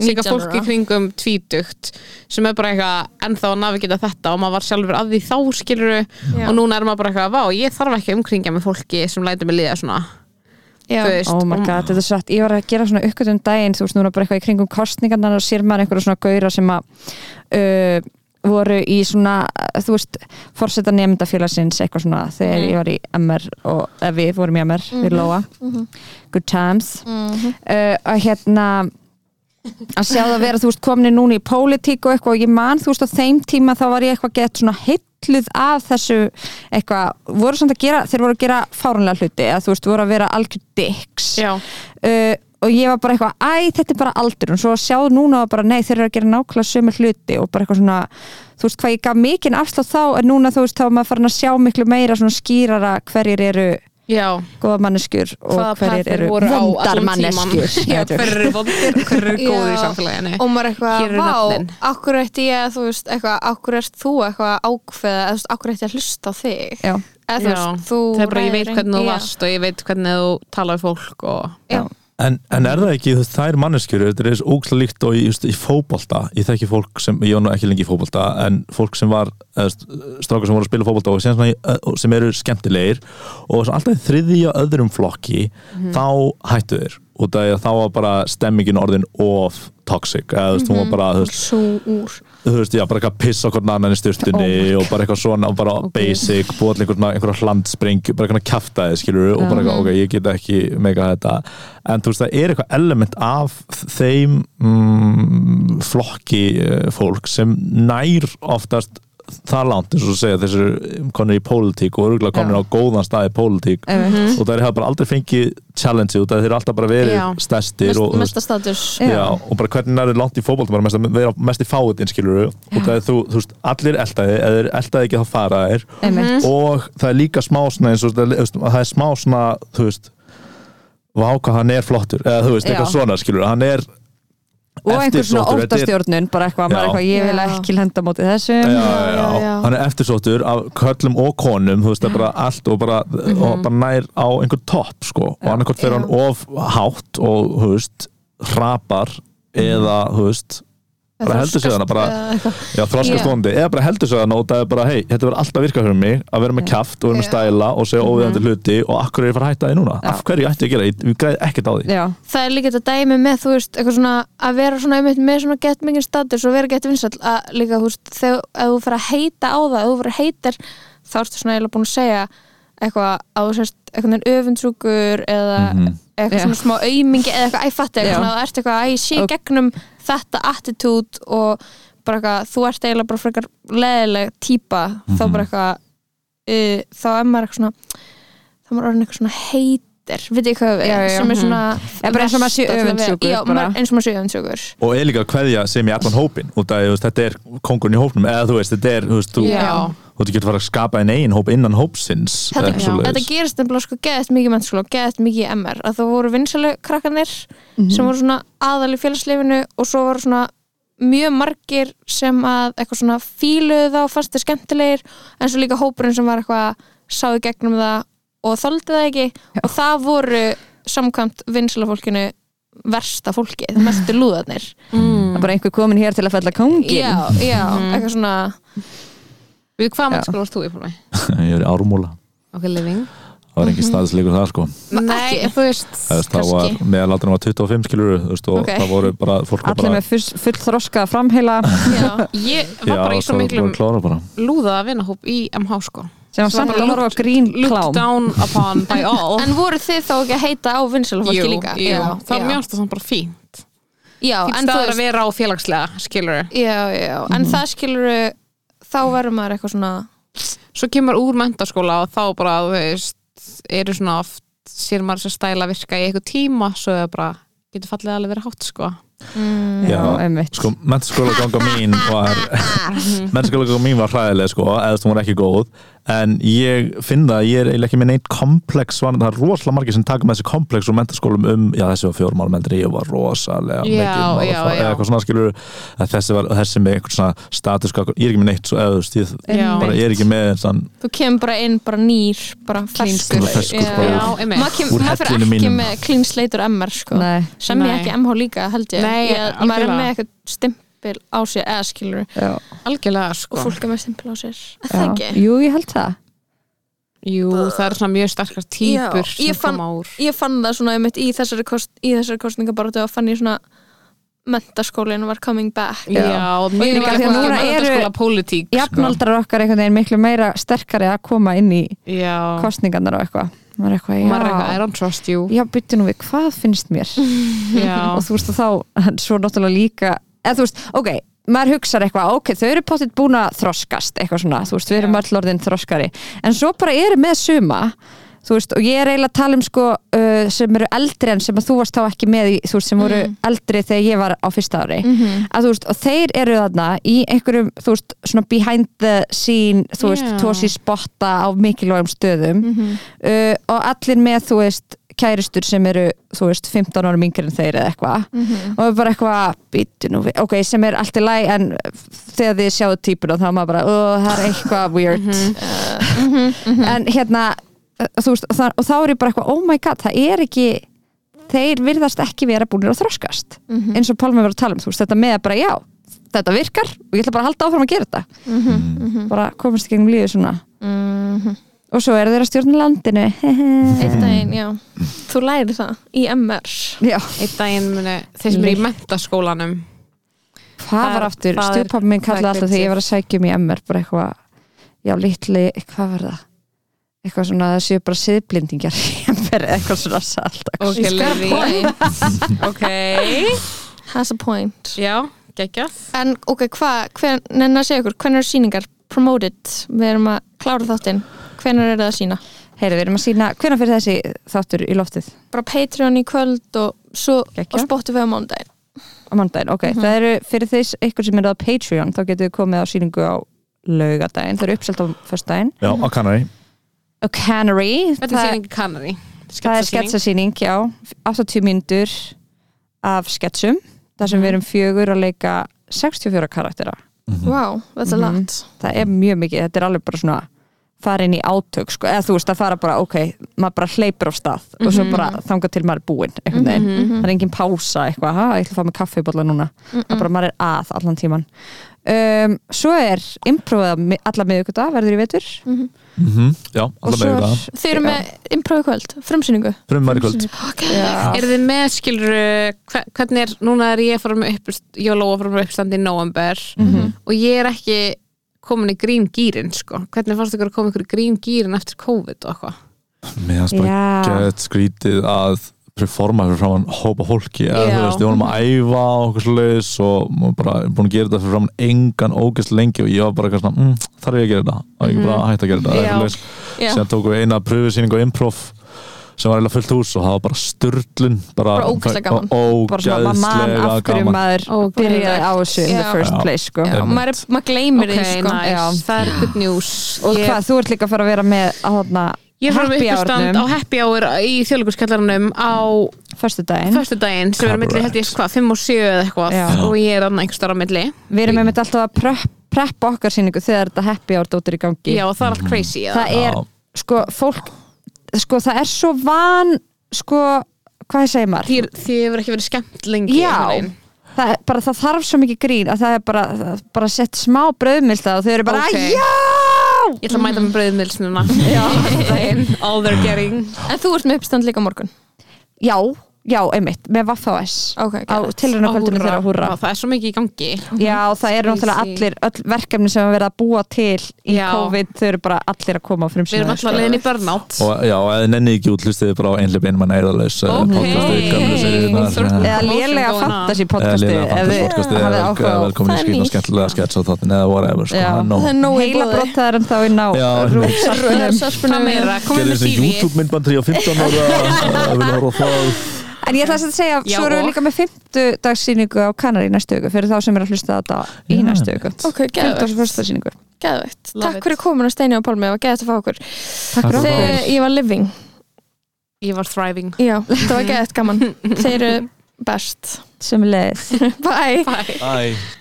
19 fólk í kringum tvítugt sem er bara eitthvað ennþá að navigita þetta og maður var sjálfur að því þá skiluru Já. og núna er maður bara eitthvað, vá, ég þarf ekki að umkringja með fólki sem lætur mig liða svona. Oh my god, þetta er satt, ég var að gera svona uppgötum daginn, þú veist, núna bara eitthvað í kringum kostningarnar og sér maður einhverja svona gauðra sem að uh, voru í svona, þú veist fórseta nefndafélagsins, eitthvað svona þegar Mhm. ég var í MR og við vorum í MR, við Lóa. Good times. Mhm. uh, að hérna að sjá það vera, þú veist, komin núna í pólitík og eitthvað og ég man, þú veist, á þeim tíma þá var ég eitthvað gett svona hilluð af þessu eitthvað, voru samt að gera þeir voru að gera fárunlega hluti, eða þú veist, voru að vera algjör dicks. Já, uh, og ég var bara eitthvað, æ, þetta er bara aldur og svo að sjá núna var bara, nei, þeir eru að gera nákvæmlega sömu hluti. Og bara eitthvað svona þú veist, hvað ég gaf mikinn afslátt þá en núna, þú veist, þá er maður farin að sjá miklu meira svona skýrara hverjir eru já. góða manneskjur og hvaða hverjir eru vondar manneskjur. Tíman Já, hver eru vondir og hver eru góðir í samfélaginu? Og maður eitthvað, vá, akkur ætti ég þú veist, eitthvað, akkur ert þú eitthvað að ákveða, eða þú veist, akkur ég að hlusta á þig? Já. eða þú veist, þú það er bara ég veit hvernig þú varst og ég veit hvernig þú tala við fólk og Já. En, en er það ekki, þú veist, þær manneskjur þetta er eins ógsla líkt og í, just, í fótbolta. Ég þekki fólk sem, ég var nú ekki lengi í fótbolta en fólk sem var, strákar sem voru að spila fótbolta og sem, sem eru skemmtilegir og alltaf þriðja öðrum flokki þá hættu þeir. Og það er þá var bara stemmingin orðin of toxic, eða þú veist, hún var bara þú veist, þú veist, já, bara eitthvað piss okkur annan í styrtunni og bara eitthvað svona og bara basic, búið til einhver, einhver hlandspring bara eitthvað kjaftaði, skilur og bara eitthvað, ok, ég get ekki mega þetta. En þú veist, það er eitthvað element af þeim mm, flokki eh, fólk sem nær oftast það langt, eins og segja, þessir konur í pólitík og örgulega konur á góðan stað í pólitík. Einmitt. og það er bara aldrei fengið challenge af þeir eru alltaf bara verið Já. stærstir Mest, og, veist, Já. Og bara hvernig er þið langt í fótbolta bara mest, að vera mest í fáiðin skilur og það er þú, þú veist, allir eldaði eða þeir eldaði ekki þá fara þér Einmitt. og það er líka smá svona eins og það er- það er smá svona, þú veist hvað hann er flottur. Eða þú veist, eitthvað svona skilur hann er og einhver svona óttastjórnun bara eitthvað, maður eitthvað, ég vil ekki henda móti þessu. Já, já, já, hann er eftirsóttur af köllum og konum, þú veist, það er bara allt og bara, og bara nær á einhver topp sko, og annarkort fyrir hann of hátt og, þú veist, hrapar eða, þú veist bara heldur sig hana, bara já, þroskast vondi, eða bara heldur sig hana og það er bara, hei, þetta verður alltaf virkað fyrir mig að vera með kjaft og vera með stæla og segja óviðandi hluti og akkur er ég fara að hætta því núna? Af hverju ætti ég að gera, ég, græði ekkert á því. Já, það er líka þetta dæmi með þú veist, svona að vera svona einmitt með svona gett mikið status og vera gett vinsall að líka þú veist, þegar þú fyrir að heita á það, þú fyrir að heitar þá ertu svona eiginlega búin að segja eitthvað að þú sérst eitthvað neginn öfundsjúkur eða Mhm. eitthvað Já. svona smá aumingi eða eitthvað æfatti eitthvað svona að það ert eitthvað að ég sé Og- gegnum þetta attitude og bara eitthvað, þú ert eiginlega bara frekar leðileg típa, þá Mhm. bara eitthvað uh, þá er maður eitthvað svona þá er maður orðin eitthvað svona heitir veit ég hvað við, Já, já, sem er svona Eða bara eins og maður sé versta til að vera- öfundsjúkur eins og maður sé öfundsjúkur. Og er líka að kveðja sem í allan hópin út af, þetta er kongurinn í hópnum eða þú veist, þetta er, þú veist, þú, Já. þú getur fara að skapa einn eigin hóp innan hópsins þetta, þetta gerist nefnilega sko geðast mikið mennskóla og geðast mikið MR að það voru vinsælu krakkanir Mhm. sem voru svona aðal í félagslifinu og svo voru svona mjög margir sem að eitthvað svona fíluðu þá fannst þeir skemmtilegir en svo líka hópurinn sem var eitthvað sáðu gegnum það og þoldi það ekki. Og það voru samkvæmt vinsæla fólkinu versta fólki, það mestu lúðarnir. Það er bara einhver komin hér til að fella kongin já, já, eitthvað svona Við hvað Já. mennskóla varst þú í fólki? ég er í árumúla, Ok, living. Það var engin staðisleikur það sko. Nei, ekki. þú veist Kannski. meðalaldurinn var 25 skilur þú veist, og Ok. það voru bara fólk allir bara, með full, þroska framheila. Já, Ég var já, bara í svo miklum klára bara. lúðaða vinahóp í MH sko sem var samt að horfa grín klám down upon by all. En voru þið þá ekki að heita á vinsæla fólki Jú, líka? jú, já, það mjög það bara fínt. Já, Fínt staður veist að vera á félagslega, skilur já, já, en það skilur þá verður maður eitthvað svona Svo kemur úr mentaskóla og þá bara, þú veist, eru svona oft sér maður að stæla virka í eitthvað tíma svo er bara, getur fallið alveg verið hátt sko Já, einmitt. sko, mennskóla ganga mín var mennskóla ganga mín var hræðileg sko, eða þú var ekki góð. En ég finn það að ég er eiginlega ekki með neitt komplex var, það er rosalega margir sem taka með þessi komplex og mentaskólum um, já þessi var fjórum árum eldri, ég var rosalega Já, já, já. eða eitthvað svona skilur þessi var, þessi með eitthvað svona status, ég er ekki með neitt svo, veist, ég, bara, ég er ekki með þann, Þú kemur bara inn, bara nýr, bara ferskur. Maður fyrir ekki mínum. með úr MR, sko. Nei, Sem ég ekki MH líka, held ég. Nei, ég maður er með eitthvað stimpil á sér, eða skilur algjörlega og sko. fólk er með stimpil á sér. Er það ekki? Jú, ég held það. Jú, það er svona mjög starkar ég sem fann- koma úr. Ég fann það svona einmitt í þessari, kost, í þessari kostningabaratu og fann ég svona mentaskólinn var coming back. Já, og mjög líka líka því að núna eru- sko. Jafnaldrar okkar einhvern veginn miklu meira sterkari að koma inn í Já, kostningarnar og eitthvað. Maður er eitthvað, og er I já, don't trust you. Já, byttu nú við, hvað finnst mér? Já, og þú veist að þá, svo náttúrulega líka eða þú veist, ok, maður hugsar eitthvað ok, þau eru pottitt búin að þroskast eitthvað svona, þú veist, við erum öll orðin þroskari. En svo bara eru með suma þú veist, og ég er eiginlega að tala um sko uh, sem eru eldri en sem að þú varst þá ekki með í, þú veist, sem voru eldri þegar ég var á fyrsta ári. Að þú veist, og þeir eru þarna í einhverjum, þú veist, svona behind the scene, þú veist, Já. tósi spotta á mikilvægum stöðum. Uh, og allir með, þú veist kæristur sem eru, þú veist, 15 árum yngri en þeir eða eitthvað. Og er bara eitthvað, ok, sem er allt í læg en þegar þið sjáðu típuna þá er maður bara, oh, það er eitthvað weird. En hérna uh, þú veist, og, það, og þá er ég bara eitthvað, oh my god, það er ekki þeir virðast ekki vera búinir að þroskast eins og Pálmi var að tala um, þú veist, þetta með að bara, já, þetta virkar og ég ætla bara að halda áfram að gera þetta. Bara komast í gegnum lífið svona. Og svo eru þeir að stjórna landinu. Einn daginn, já. Þú læri það í MR. já, einn daginn muni þeir sem eru í mentaskólanum hvað var aftur, er- stjórnpappi minn kallaði það er alltaf þegar ég var að sækja um í MR bara eitthvað, já, litli hvað var það? Eitthvað svona það séu bara siðblindingar eitthvað svona salt Ok, She's got a Lilly. point. Ok, Has a point. já, geggjað En ok, hvað, nenni að segja ykkur, hvernig eru síningar promoted? Við erum að klára þáttinn. Hvernig eru það að sína? Heyri, við erum að sína, hvenær fyrir þessi þáttur í loftið? Bara Patreon í kvöld og svo Geggjað. á Spotify á mándaginn. Á mánudaginn, ok, það eru fyrir þess eitthvað sem er á Patreon, þá getur við komið á síningu á laugadaginn, það eru uppselt á föstudaginn já, á kannari og Canary, Þetta er síning kannari það er sketsasýning, já. 80 mínútur af sketsum, þar sem við erum fjögur að leika 64 karaktera. Wow, that's a Mhm. lot. það er mjög mikið, þetta er alveg bara svona fara inn í átök, sko, eða þú veist að fara bara, ok, maður bara hleypur á stað og svo bara þangað til maður er búinn veginn, það er engin pása eitthvað, ha, ég ætla að fá mig kaffibólla núna. Það er bara maður er að allan tíman um, svo er improvað alla miðugudag, verður í vetur. Mhm, já, og alltaf svo með er Þið eru með improv í kvöld, frumsýningu. Frumar í kvöld. Já, Er þið með skilur hvernig er, núna er ég að fara með upp ég og Lóa að fara með uppstand í november og ég er ekki komin í grín gýrin sko, hvernig fannst ykkur að koma ykkur í grín gýrin eftir COVID og eitthvað? Mér finnst bara Já. gett skrítið að performa fyrir framann hópa fólki eða þú veist, við vorum að æfa og okkur svoleiðis og maður bara búin að gera þetta fyrir framann engan ógæst lengi og ég var bara eitthvað svona, mm, þarf ég að gera þetta? Og ég bara að hætta að gera þetta eða síðan tókum við eina pröfusýning á improv sem var eiginlega fullt hús og það var bara styrlun bara, Bara ógeðslega gaman. bara svona maður mann af ógæðslega hverju gaman. maður Ógeðslegt. byrjaði á þessu in the first Já. place sko. Já, maður, er- maður gleymir Ok, því, sko. nice, það er good news. Og hvað, þú ert líka að fara að vera með þarna Ég frá happy uppistand á happy hour í þjóðleikurskjallarunum á förstu daginn föstudaginn sem er á milli held ég hvað, 5 og 7 eða eitthvað Já. og ég er annað einhver starf á milli. Við erum einmitt alltaf að prep, preppa okkar síningu þegar þetta happy hour dóttir í gangi. Já, það er allt crazy eða? það er, sko, fólk sko, það er svo van sko, hvað segir maður? Þið, þið hefur ekki verið skemmt lengi Já. það, bara, það þarf svo mikið grín að það er bara, bara sett smá brauðmilta og þau eru bara, Ok. já Ég ætla að mæta með brauðmilsnuna Já, all they're getting. En þú ert með uppstand líka morgun. já, já, einmitt, með Vaffás Ok, á Á þeirra húrra. Já, Það er svo mikið í gangi. Já, það eru náttúrulega allir öll verkefni sem að vera að búa til í Já. COVID, þau eru bara allir að koma á Við erum alltaf leiðin í burnout. Og já, eða nenni ekki út hlustið bara á einhleip einmann eirðalaus Ok. eða lélega fantasy eða podcasti liða ef þið podcasti eða velkomin í Það er skýrna nýtt. skemmtilega skets á þáttin eða whatever sko, í heila boði. brottaðar en þá inn á Já, rúfsarpunum Hvað meira? Komum gerði með þessi CV YouTube myndband 3 á 15 ára að vilja horfa á það En ég ætla að segja, Já, svo erum við og? líka með 50 dagssýningu á Kanari í næstu viku fyrir þá sem er að hlusta á þetta í Já, næstu viku. Ok, 50 geðvegt, dags fyrsta sýningu. Geðvegt Love Takk it. fyrir komin að Steini og Pálmi og geðvegt að fá okkur. Takk fyrir Takk okkur. Þegar ég var living. Ég var thriving. Já, þetta var geðvegt gaman. Þeir eru best. Sem leið. Bye. Bye. Æ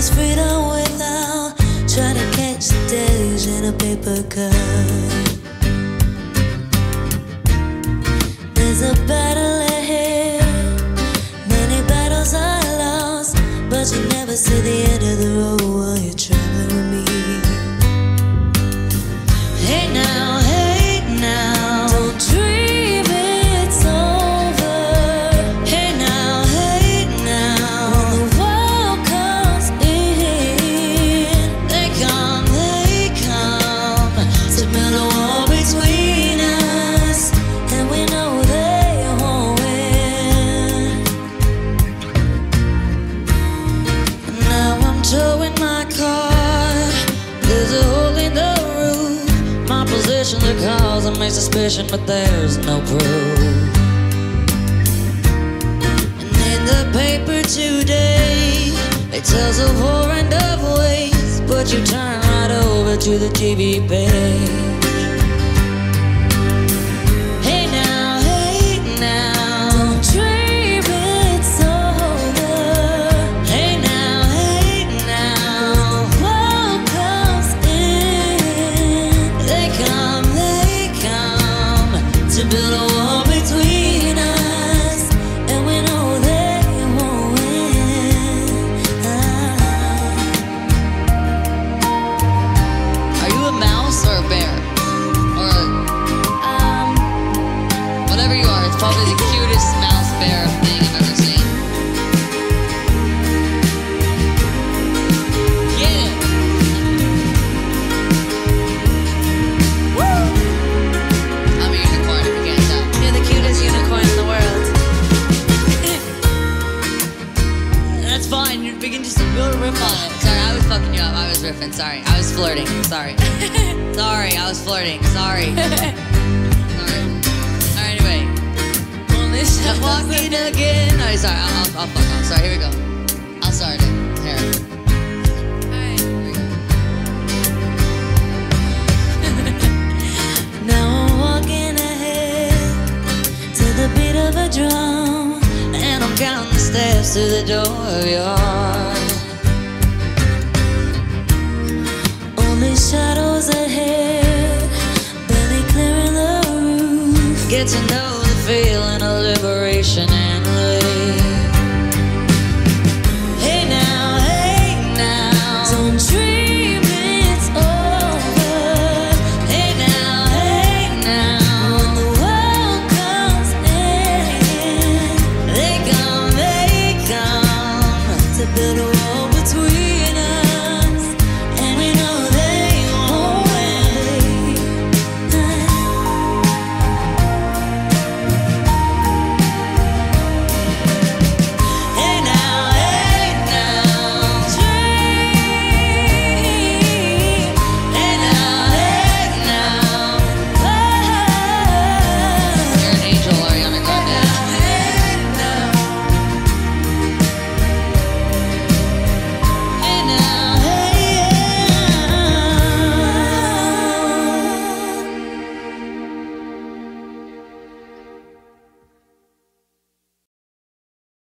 is freedom without trying to catch the days in a paper cup. There's a battle ahead. Many battles are lost, but you never see the end of the road while you're traveling suspicion, but there's no proof. And in the paper today, it tells of and of waste. But you turn right over to the TV page.